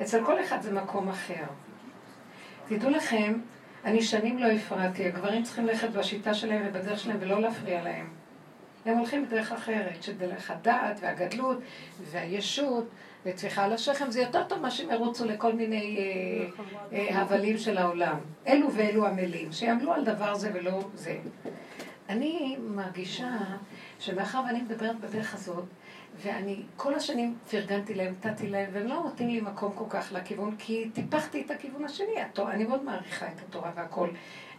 אצל כל אחד זה מקום אחר. תדעו לכם, אני שנים לא הפרעתי, הגברים צריכים ללכת בשיטה שלהם ובדרך שלהם ולא להפריע להם. הם הולכים בדרך אחרת, שדרך הדעת והגדלות והישות וטפיחה על השכם, זה יותר טוב מה שהם ירוצו לכל מיני אה, אה, הבלים של העולם. אלו ואלו עמלים, שיעמלו על דבר זה ולא זה. אני מרגישה שמאחר ואני מדברת בדרך הזאת, ואני כל השנים פרגנתי להם, נתתי להם, והם לא נותנים לי מקום כל כך לכיוון, כי טיפחתי את הכיוון השני. התורה, אני מאוד מעריכה את התורה והכל,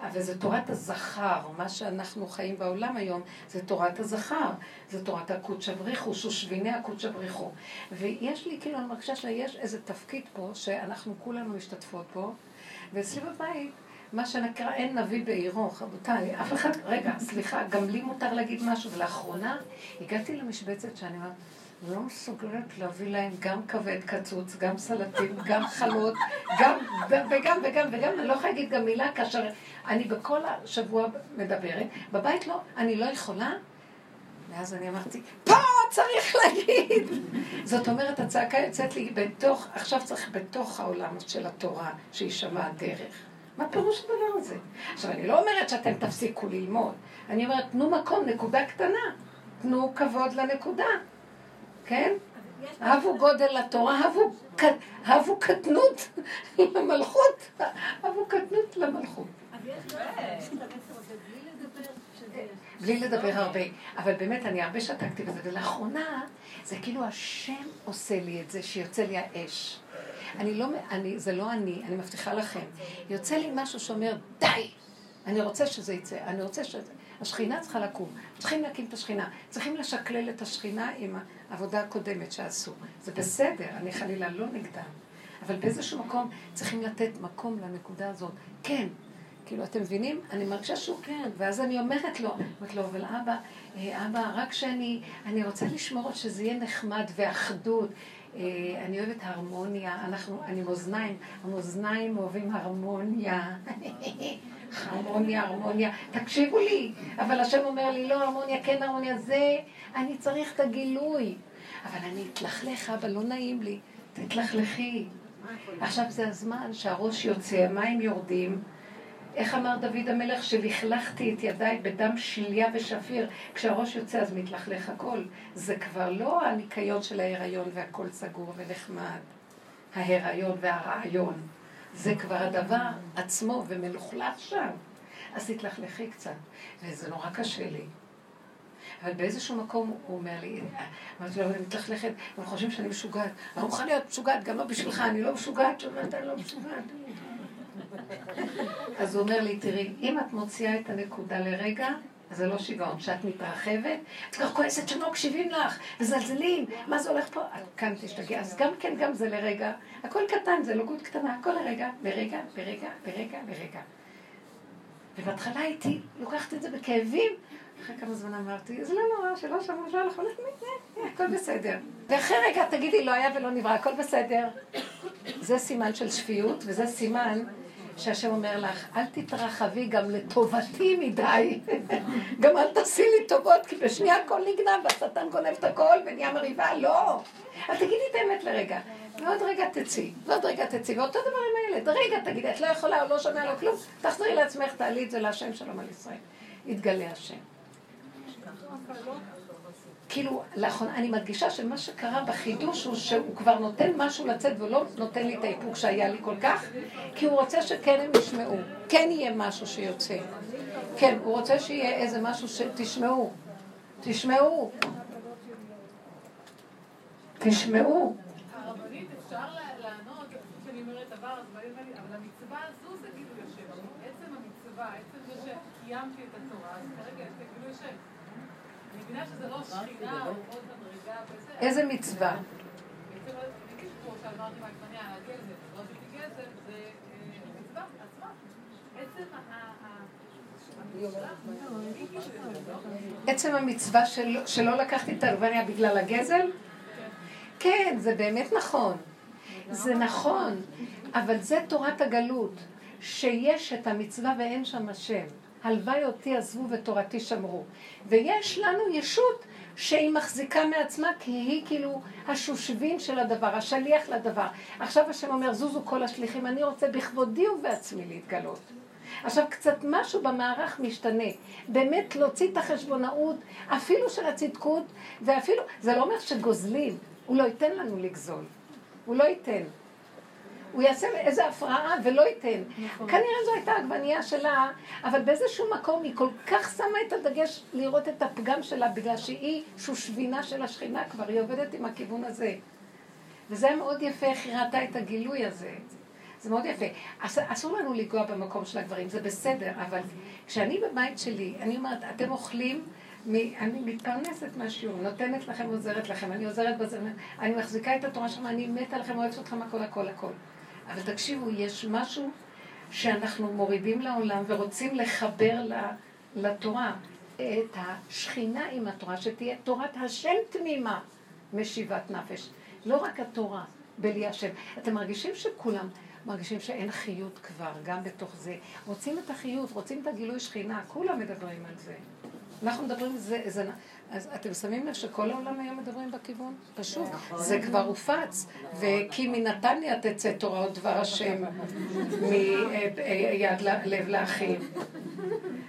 אבל זה תורת הזכר, מה שאנחנו חיים בעולם היום, זה תורת הזכר, זה תורת הקודשא בריחו, שושביני הקודשא בריחו. ויש לי, כאילו, אני מרגישה שיש איזה תפקיד פה, שאנחנו כולנו משתתפות בו, ואצלי בבית, מה שנקרא אין נביא בעירו, רבותיי, אף אחד, רגע, סליחה, גם לי מותר להגיד משהו, ולאחרונה הגעתי למשבצת שאני אומרת, לא מסוגלת להביא להם גם כבד קצוץ, גם סלטים, גם חלות, גם, וגם וגם וגם, אני לא יכולה להגיד גם מילה כאשר אני בכל השבוע מדברת, בבית לא, אני לא יכולה, ואז אני אמרתי, פה צריך להגיד. זאת אומרת, הצעקה יוצאת לי בתוך, עכשיו צריך בתוך העולם של התורה, שיישמע הדרך. מה פירוש הדבר הזה? עכשיו, אני לא אומרת שאתם תפסיקו ללמוד. אני אומרת, תנו מקום, נקודה קטנה. תנו כבוד לנקודה. כן? הבו גודל לתורה, הבו, קטנות למלכות. הבו קטנות למלכות. בלי לדבר הרבה. אבל באמת, אני הרבה שתקתי בזה, ולאחרונה, זה כאילו השם עושה לי את זה, שיוצא לי האש. אני לא, אני, זה לא אני, אני מבטיחה לכם. יוצא לי משהו שאומר, די! אני רוצה שזה יצא, אני רוצה שזה... השכינה צריכה לקום, צריכים להקים את השכינה, צריכים לשקלל את השכינה עם העבודה הקודמת שעשו. זה בסדר, אני חלילה לא נגדם. אבל באיזשהו מקום צריכים לתת מקום לנקודה הזאת. כן, כאילו, אתם מבינים? אני מרגישה שהוא כן, ואז אני אומרת לו, אומרת לו, אבל אבא, אה, אבא, רק שאני, אני רוצה לשמור שזה יהיה נחמד ואחדות. אה, אני אוהבת הרמוניה, אנחנו, אני מאזניים, המאזניים אוהבים הרמוניה. הרמוניה, הרמוניה, תקשיבו לי, אבל השם אומר לי, לא הרמוניה, כן הרמוניה, זה, אני צריך את הגילוי. אבל אני אתלכלך, אבא, לא נעים לי, תתלכלכי. עכשיו זה הזמן שהראש יוצא, המים יורדים. איך אמר דוד המלך? שלכלכתי את ידיי בדם שליה ושפיר. כשהראש יוצא אז מתלכלך הכל. זה כבר לא הניקיון של ההיריון והכל סגור ונחמד. ההיריון והרעיון. זה כבר הדבר עצמו ומלוכלך שם. אז תתלכלכי קצת. וזה נורא קשה לי. אבל באיזשהו מקום הוא אומר לי, אמרתי לו, אני מתלכלכת, הם חושבים שאני משוגעת. אני מוכנה להיות משוגעת, גם לא בשבילך, אני לא משוגעת, שאומרת, אני לא משוגעת. אז הוא אומר לי, תראי, אם את מוציאה את הנקודה לרגע, זה לא שיגעון. כשאת מתרחבת, את כבר כועסת שהם לא מקשיבים לך, מזלזלים, מה זה הולך פה? את כאן תשתגע. אז גם כן, גם זה לרגע. הכל קטן, זה לא גוד קטנה, הכל לרגע, לרגע, לרגע, לרגע, לרגע. ובהתחלה הייתי לוקחת את זה בכאבים. אחרי כמה זמן אמרתי, זה לא נורא, שלא שמעו, לא הלכו, הכל בסדר. ואחרי רגע תגידי, לא היה ולא נברא, הכל בסדר. זה סימן של שפיות, וזה סימן שהשם אומר לך, אל תתרחבי גם לטובתי מדי. גם אל תעשי לי טובות, כי בשנייה הכל נגנב, והשטן גונב את הכל ונהיה מריבה, לא. אז תגידי את האמת לרגע. ועוד רגע תצאי, ועוד רגע תצאי, ואותו דבר עם הילד. רגע תגידי, את לא יכולה, או לא שומע לו כלום, תחזרי לעצמך, תעלי את זה להשם שלום על ישראל. יתגלה השם. כאילו, לאחרונה, אני מדגישה שמה שקרה בחידוש הוא שהוא כבר נותן משהו לצאת ולא נותן לי את האיפוק שהיה לי כל כך, כי הוא רוצה שכן הם ישמעו, כן יהיה משהו שיוצא. כן, הוא רוצה שיהיה איזה משהו שתשמעו. תשמעו. תשמעו. הרבנית, אפשר לענות, כשאני אומרת דבר, אז אבל המצווה הזו זה גילוי השם. עצם המצווה, עצם זה שקיימתי את התורה, אז כרגע זה גילוי השם. איזה מצווה? לא עשיתי גזל, זה אה, מצווה. עצם המצווה של, שלא לקחתי את העגבניה בגלל הגזל? כן, זה באמת נכון. זה נכון, אבל זה תורת הגלות, שיש את המצווה ואין שם השם. הלוואי אותי עזבו ותורתי שמרו. ויש לנו ישות שהיא מחזיקה מעצמה, כי היא כאילו השושבין של הדבר, השליח לדבר. עכשיו השם אומר, זוזו כל השליחים, אני רוצה בכבודי ובעצמי להתגלות. עכשיו קצת משהו במערך משתנה. באמת להוציא את החשבונאות, אפילו של הצדקות, ואפילו, זה לא אומר שגוזלים, הוא לא ייתן לנו לגזול. הוא לא ייתן. הוא יעשה איזה הפרעה ולא ייתן. נכון. כנראה זו הייתה עגבנייה שלה, אבל באיזשהו מקום היא כל כך שמה את הדגש לראות את הפגם שלה, בגלל שהיא שושבינה של השכינה כבר, היא עובדת עם הכיוון הזה. וזה היה מאוד יפה איך היא ראתה את הגילוי הזה. זה מאוד יפה. אסור לנו לנגוע במקום של הגברים, זה בסדר, אבל כשאני בבית שלי, אני אומרת, אתם אוכלים, אני מתפרנסת מהשיעור, נותנת לכם, עוזרת לכם, אני עוזרת בזה, אני מחזיקה את התורה שלכם, אני מתה לכם, אוהבת אתכם, הכל, הכל, הכל. אבל תקשיבו, יש משהו שאנחנו מורידים לעולם ורוצים לחבר לתורה, את השכינה עם התורה, שתהיה תורת השם תמימה, משיבת נפש. לא רק התורה, בלי השם. אתם מרגישים שכולם מרגישים שאין חיות כבר, גם בתוך זה. רוצים את החיות, רוצים את הגילוי שכינה, כולם מדברים על זה. אנחנו מדברים, זה, זה, אז אתם שמים לב שכל העולם היום מדברים בכיוון? פשוט. זה כבר הופץ. וכי מנתניה תצא תורה ודבר השם מיד לב לאחים.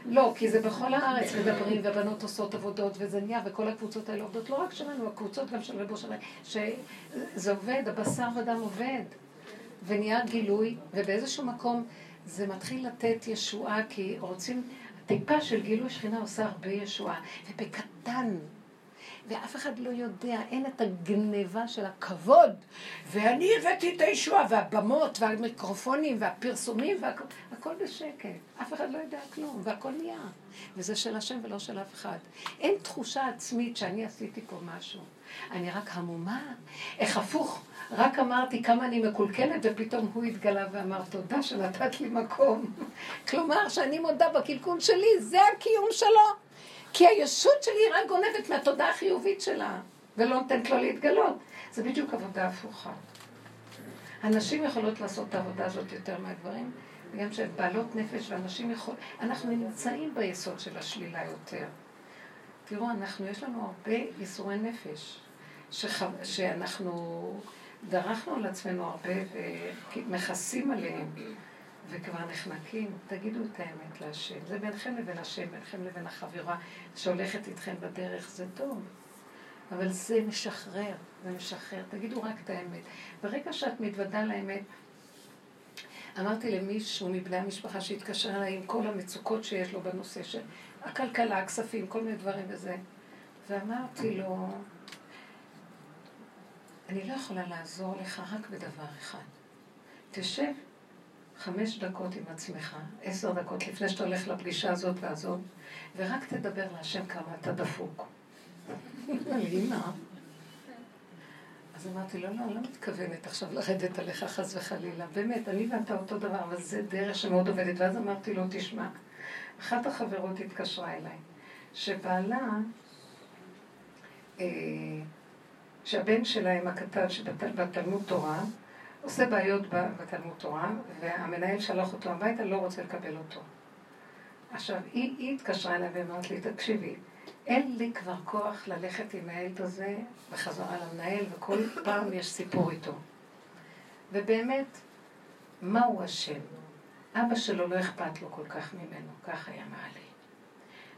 לא, כי זה בכל הארץ מדברים, ובנות עושות עבודות, וזה נהיה, וכל הקבוצות האלה עובדות, לא רק שלנו, הקבוצות גם של רבו שלנו, שזה עובד, הבשר ודם עובד. ונהיה גילוי, ובאיזשהו מקום זה מתחיל לתת ישועה, כי רוצים... טיפה של גילוי שכינה עושה הרבה ישועה, ובקטן. ואף אחד לא יודע, אין את הגניבה של הכבוד. ואני הבאתי את הישועה, והבמות, והמיקרופונים, והפרסומים, והכל הכל בשקט. אף אחד לא יודע כלום, והכל נהיה. וזה של השם ולא של אף אחד. אין תחושה עצמית שאני עשיתי פה משהו. אני רק המומה. איך הפוך, רק אמרתי כמה אני מקולקלת, ופתאום הוא התגלה ואמר תודה שנתת לי מקום. כלומר, שאני מודה בקלקול שלי, זה הקיום שלו. כי הישות שלי רק גונבת מהתודעה החיובית שלה, ולא נותנת לו להתגלות. זה בדיוק עבודה הפוכה. הנשים יכולות לעשות את העבודה הזאת יותר מהגברים, בגלל שהן בעלות נפש, ואנשים יכולים... אנחנו נמצאים ביסוד של השלילה יותר. תראו, אנחנו, יש לנו הרבה ייסורי נפש, שח... שאנחנו דרכנו על עצמנו הרבה ומכסים עליהם. וכבר נחנקים, תגידו את האמת להשם. זה ביניכם לבין השם, ביניכם לבין החברה שהולכת איתכם בדרך, זה טוב. אבל זה משחרר, זה משחרר. תגידו רק את האמת. ברגע שאת מתוודה לאמת, אמרתי למישהו מבני המשפחה שהתקשר אליי עם כל המצוקות שיש לו בנושא של הכלכלה, הכספים, כל מיני דברים וזה. ואמרתי לו, אני לא יכולה לעזור לך רק בדבר אחד. תשב חמש דקות עם עצמך, עשר דקות לפני שאתה הולך לפגישה הזאת והזאת, ורק תדבר להשם כמה אתה דפוק. אמא. אז אמרתי לו, לא, אני לא מתכוונת עכשיו לרדת עליך חס וחלילה. באמת, אני ואתה אותו דבר, אבל זה דרך שמאוד עובדת. ואז אמרתי לו, תשמע, אחת החברות התקשרה אליי, שבעלה, אה, שהבן שלהם הקטן שבתלמוד תורה, עושה בעיות בתלמוד תורה, והמנהל שלח אותו הביתה, לא רוצה לקבל אותו. עכשיו, היא, היא התקשרה אליי ואמרת לי, תקשיבי, אין לי כבר כוח ללכת עם הילד הזה בחזרה למנהל, וכל פעם יש סיפור איתו. ובאמת, מה הוא אשם? אבא שלו לא אכפת לו כל כך ממנו, כך היה מעלה.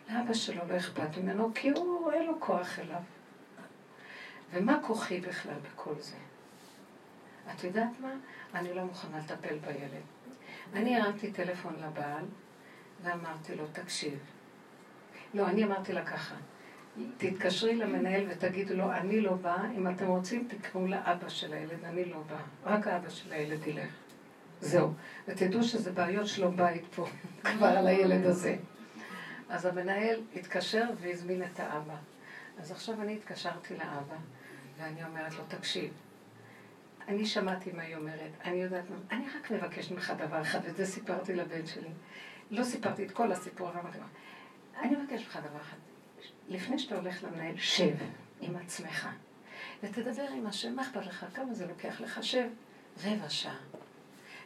לאבא שלו לא אכפת ממנו, כי הוא, אין לו כוח אליו. ומה כוחי בכלל בכל זה? את יודעת מה? אני לא מוכנה לטפל בילד. אני הרמתי טלפון לבעל ואמרתי לו, תקשיב. לא, אני אמרתי לה ככה, תתקשרי למנהל ותגידו לו, אני לא באה, אם אתם רוצים תקראו לאבא של הילד, אני לא באה, רק האבא של הילד ילך. זהו. ותדעו שזה בעיות שלום בית פה, כבר על הילד הזה. אז המנהל התקשר והזמין את האבא. אז עכשיו אני התקשרתי לאבא, ואני אומרת לו, תקשיב, אני שמעתי מה היא אומרת, אני יודעת, אני רק מבקשת ממך דבר אחד, ואת זה סיפרתי לבן שלי. לא סיפרתי את כל הסיפור, אבל אמרתי לו, אני מבקשת ממך דבר אחד. לפני שאתה הולך למנהל, שב עם עצמך, ותדבר עם השם, מה אכפת לך? כמה זה לוקח לך? שב רבע שעה.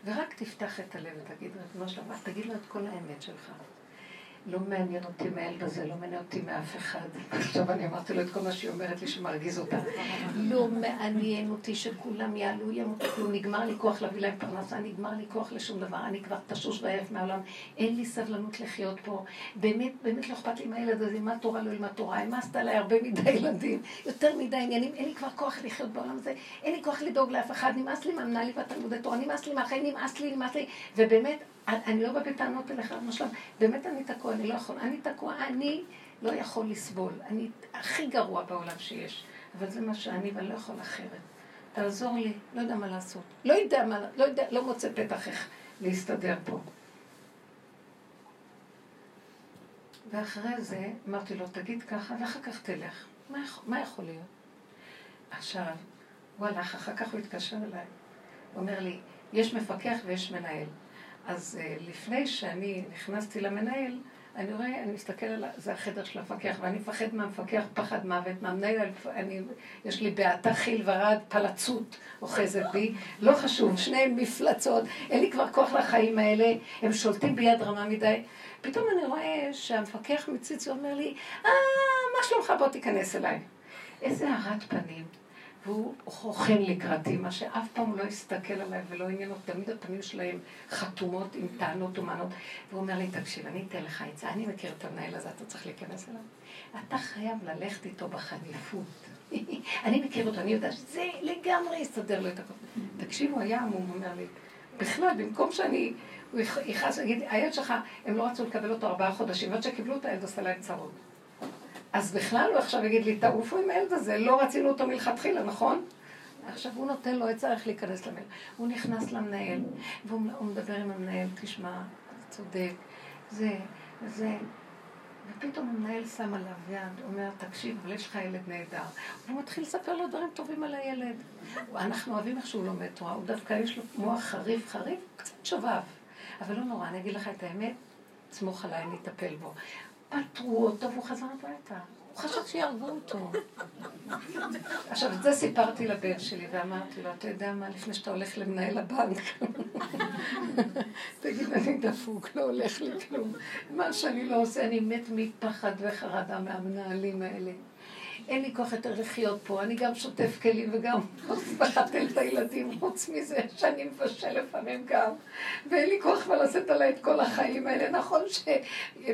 ורק תפתח את הלב ותגיד, ריבונו שלמה, תגיד לו את כל האמת שלך. לא מעניין אותי מהילד הזה, לא מעניין אותי מאף אחד. עכשיו אני אמרתי לו את כל מה שהיא אומרת לי שמרגיז אותה. לא מעניין אותי שכולם יעלו, ימותו, כלום, נגמר לי כוח להביא להם פרנסה, נגמר לי כוח לשום דבר, אני כבר תשוש ועייף מהעולם, אין לי סבלנות לחיות פה. באמת, באמת לא אכפת לי מהילד הזה, מה תורה לא ילמד תורה, העמסת עליי הרבה מדי ילדים, יותר מדי עניינים, אין לי כבר כוח לחיות בעולם הזה, אין לי כוח לדאוג לאף אחד, נמאס לי מהמנהלי והתלמודי תורה, נמאס לי מהחיים, נמאס לי, נמאס לי, ובאמת, אני לא בא בטענות אליך, בשלב, באמת אני תקוע, אני לא יכול, אני תקוע, אני לא יכול לסבול, אני הכי גרוע בעולם שיש, אבל זה מה שאני ואני לא יכול אחרת. תעזור לי, לא יודע מה לעשות. לא יודע מה, לא יודע, לא מוצא פתח איך להסתדר פה. ואחרי זה אמרתי לו, תגיד ככה, ואחר כך תלך. מה, מה יכול להיות? עכשיו, הוא הלך, אחר כך הוא התקשר אליי. הוא אומר לי, יש מפקח ויש מנהל. אז uh, לפני שאני נכנסתי למנהל, אני רואה, אני מסתכל על, זה החדר של המפקח, ואני מפחד מהמפקח פחד מוות, מהמנהל, אני, יש לי בעתה חיל ורד, פלצות אוחזת בי, לא חשוב, שניהם מפלצות, אין לי כבר כוח לחיים האלה, הם שולטים ביד רמה מדי. פתאום אני רואה שהמפקח מציץ ואומר לי, אה, מה שלומך? בוא תיכנס אליי. איזה הארת פנים. והוא חוכן לקראתי, מה שאף פעם לא הסתכל עליי ולא עניין אותי, תמיד הפנים שלהם חתומות עם טענות ומענות. והוא אומר לי, תקשיב, אני אתן לך עצה, אני מכיר את המנהל הזה, אתה צריך להיכנס אליו. אתה חייב ללכת איתו בחניפות. אני מכיר אותו, אני יודעת שזה לגמרי יסתדר לו את הכל. תקשיב, הוא היה הוא אומר לי, בכלל, במקום שאני, הוא יכעס, להגיד, הילד שלך, הם לא רצו לקבל אותו ארבעה חודשים, עד שקיבלו את הילד עושה להם צרות. אז בכלל הוא עכשיו יגיד לי, תעופו עם הילד הזה, לא רצינו אותו מלכתחילה, נכון? עכשיו הוא נותן לו עצה איך להיכנס למנהל. הוא נכנס למנהל, והוא מדבר עם המנהל, תשמע, צודק, זה, זה. ופתאום המנהל שם עליו יד, אומר, תקשיב, אבל יש לך ילד נהדר. והוא מתחיל לספר לו דברים טובים על הילד. אנחנו אוהבים איך שהוא לומד תורה, הוא דווקא יש לו מוח חריף, חריף, קצת שובב. אבל לא נורא, אני אגיד לך את האמת, סמוך עליי, אני אטפל בו. פטרו אותו והוא חזר הביתה. הוא חשב שיהרגו אותו. עכשיו, את זה סיפרתי לבן שלי ואמרתי לו, אתה יודע מה, לפני שאתה הולך למנהל הבנק, תגיד, אני דפוק, לא הולך לי כלום. מה שאני לא עושה, אני מת מפחד וחרדה מהמנהלים האלה. אין לי כוח יותר לחיות פה, אני גם שוטף כלים וגם מחתל את הילדים, חוץ מזה שאני מבשל לפעמים גם, ואין לי כוח כבר לשאת עליי את כל החיים האלה. נכון ש...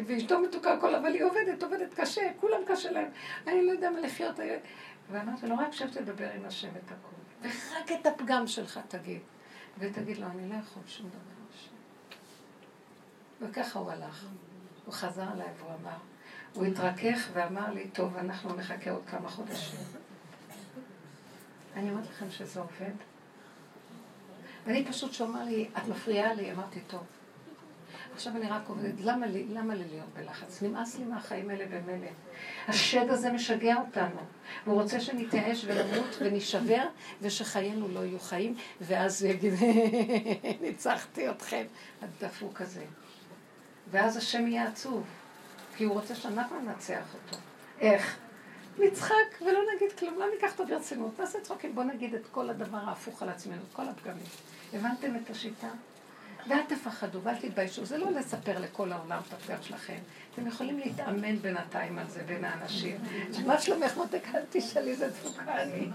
ואשתו מתוקה הכל, אבל היא עובדת, עובדת קשה, כולם קשה להם. אני לא יודע מה לחיות. ואמרתי לו, רק שב תדבר עם השם את הכול, ורק את הפגם שלך תגיד. ותגיד לו, אני לא יכול שום דבר. וככה הוא הלך. הוא חזר אליי והוא אמר, הוא התרכך ואמר לי, טוב, אנחנו נחכה עוד כמה חודשים. אני אומרת לכם שזה עובד. ואני פשוט שומע לי, את מפריעה לי, אמרתי, טוב. עכשיו אני רק עובדת, למה לי, למה לי להיות בלחץ? נמאס לי מהחיים האלה במילא. השד הזה משגע אותנו. והוא רוצה שנתייאש ונמות ונשבר, ושחיינו לא יהיו חיים, ואז הוא יגיד, ניצחתי אתכם. הדפוק הזה. ואז השם יהיה עצוב, כי הוא רוצה שאנחנו ננצח אותו. איך? נצחק ולא נגיד כלום, לא ניקח אותו ברצינות, נעשה צחוקים, בואו נגיד את כל הדבר ההפוך על עצמנו, את כל הפגמים. הבנתם את השיטה? ואל תפחדו ואל תתביישו, זה לא לספר לכל העולם את הפגם שלכם. אתם יכולים להתאמן בינתיים על זה בין האנשים. מה שלומך מותק? אל תשאלי, זה דפוקה אני.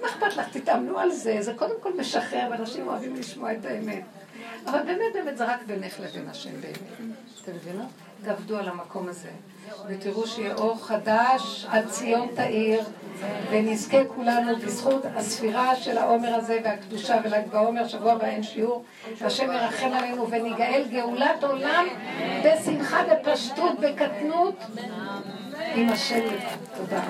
מה אכפת לך? תתאמנו על זה, זה קודם כל משחרר, ואנשים אוהבים לשמוע את האמת. אבל באמת, באמת, זה רק בינך לבין השם באמת. אתם מבינות? תעבדו על המקום הזה. ותראו שיהיה אור חדש על ציון תאיר, ונזכה כולנו בזכות הספירה של העומר הזה והקדושה ול"ג בעומר, שבוע הבא אין שיעור, והשם ירחם עלינו וניגאל גאולת עולם בשמחה, בפשטות, בקטנות, עם השם. תודה.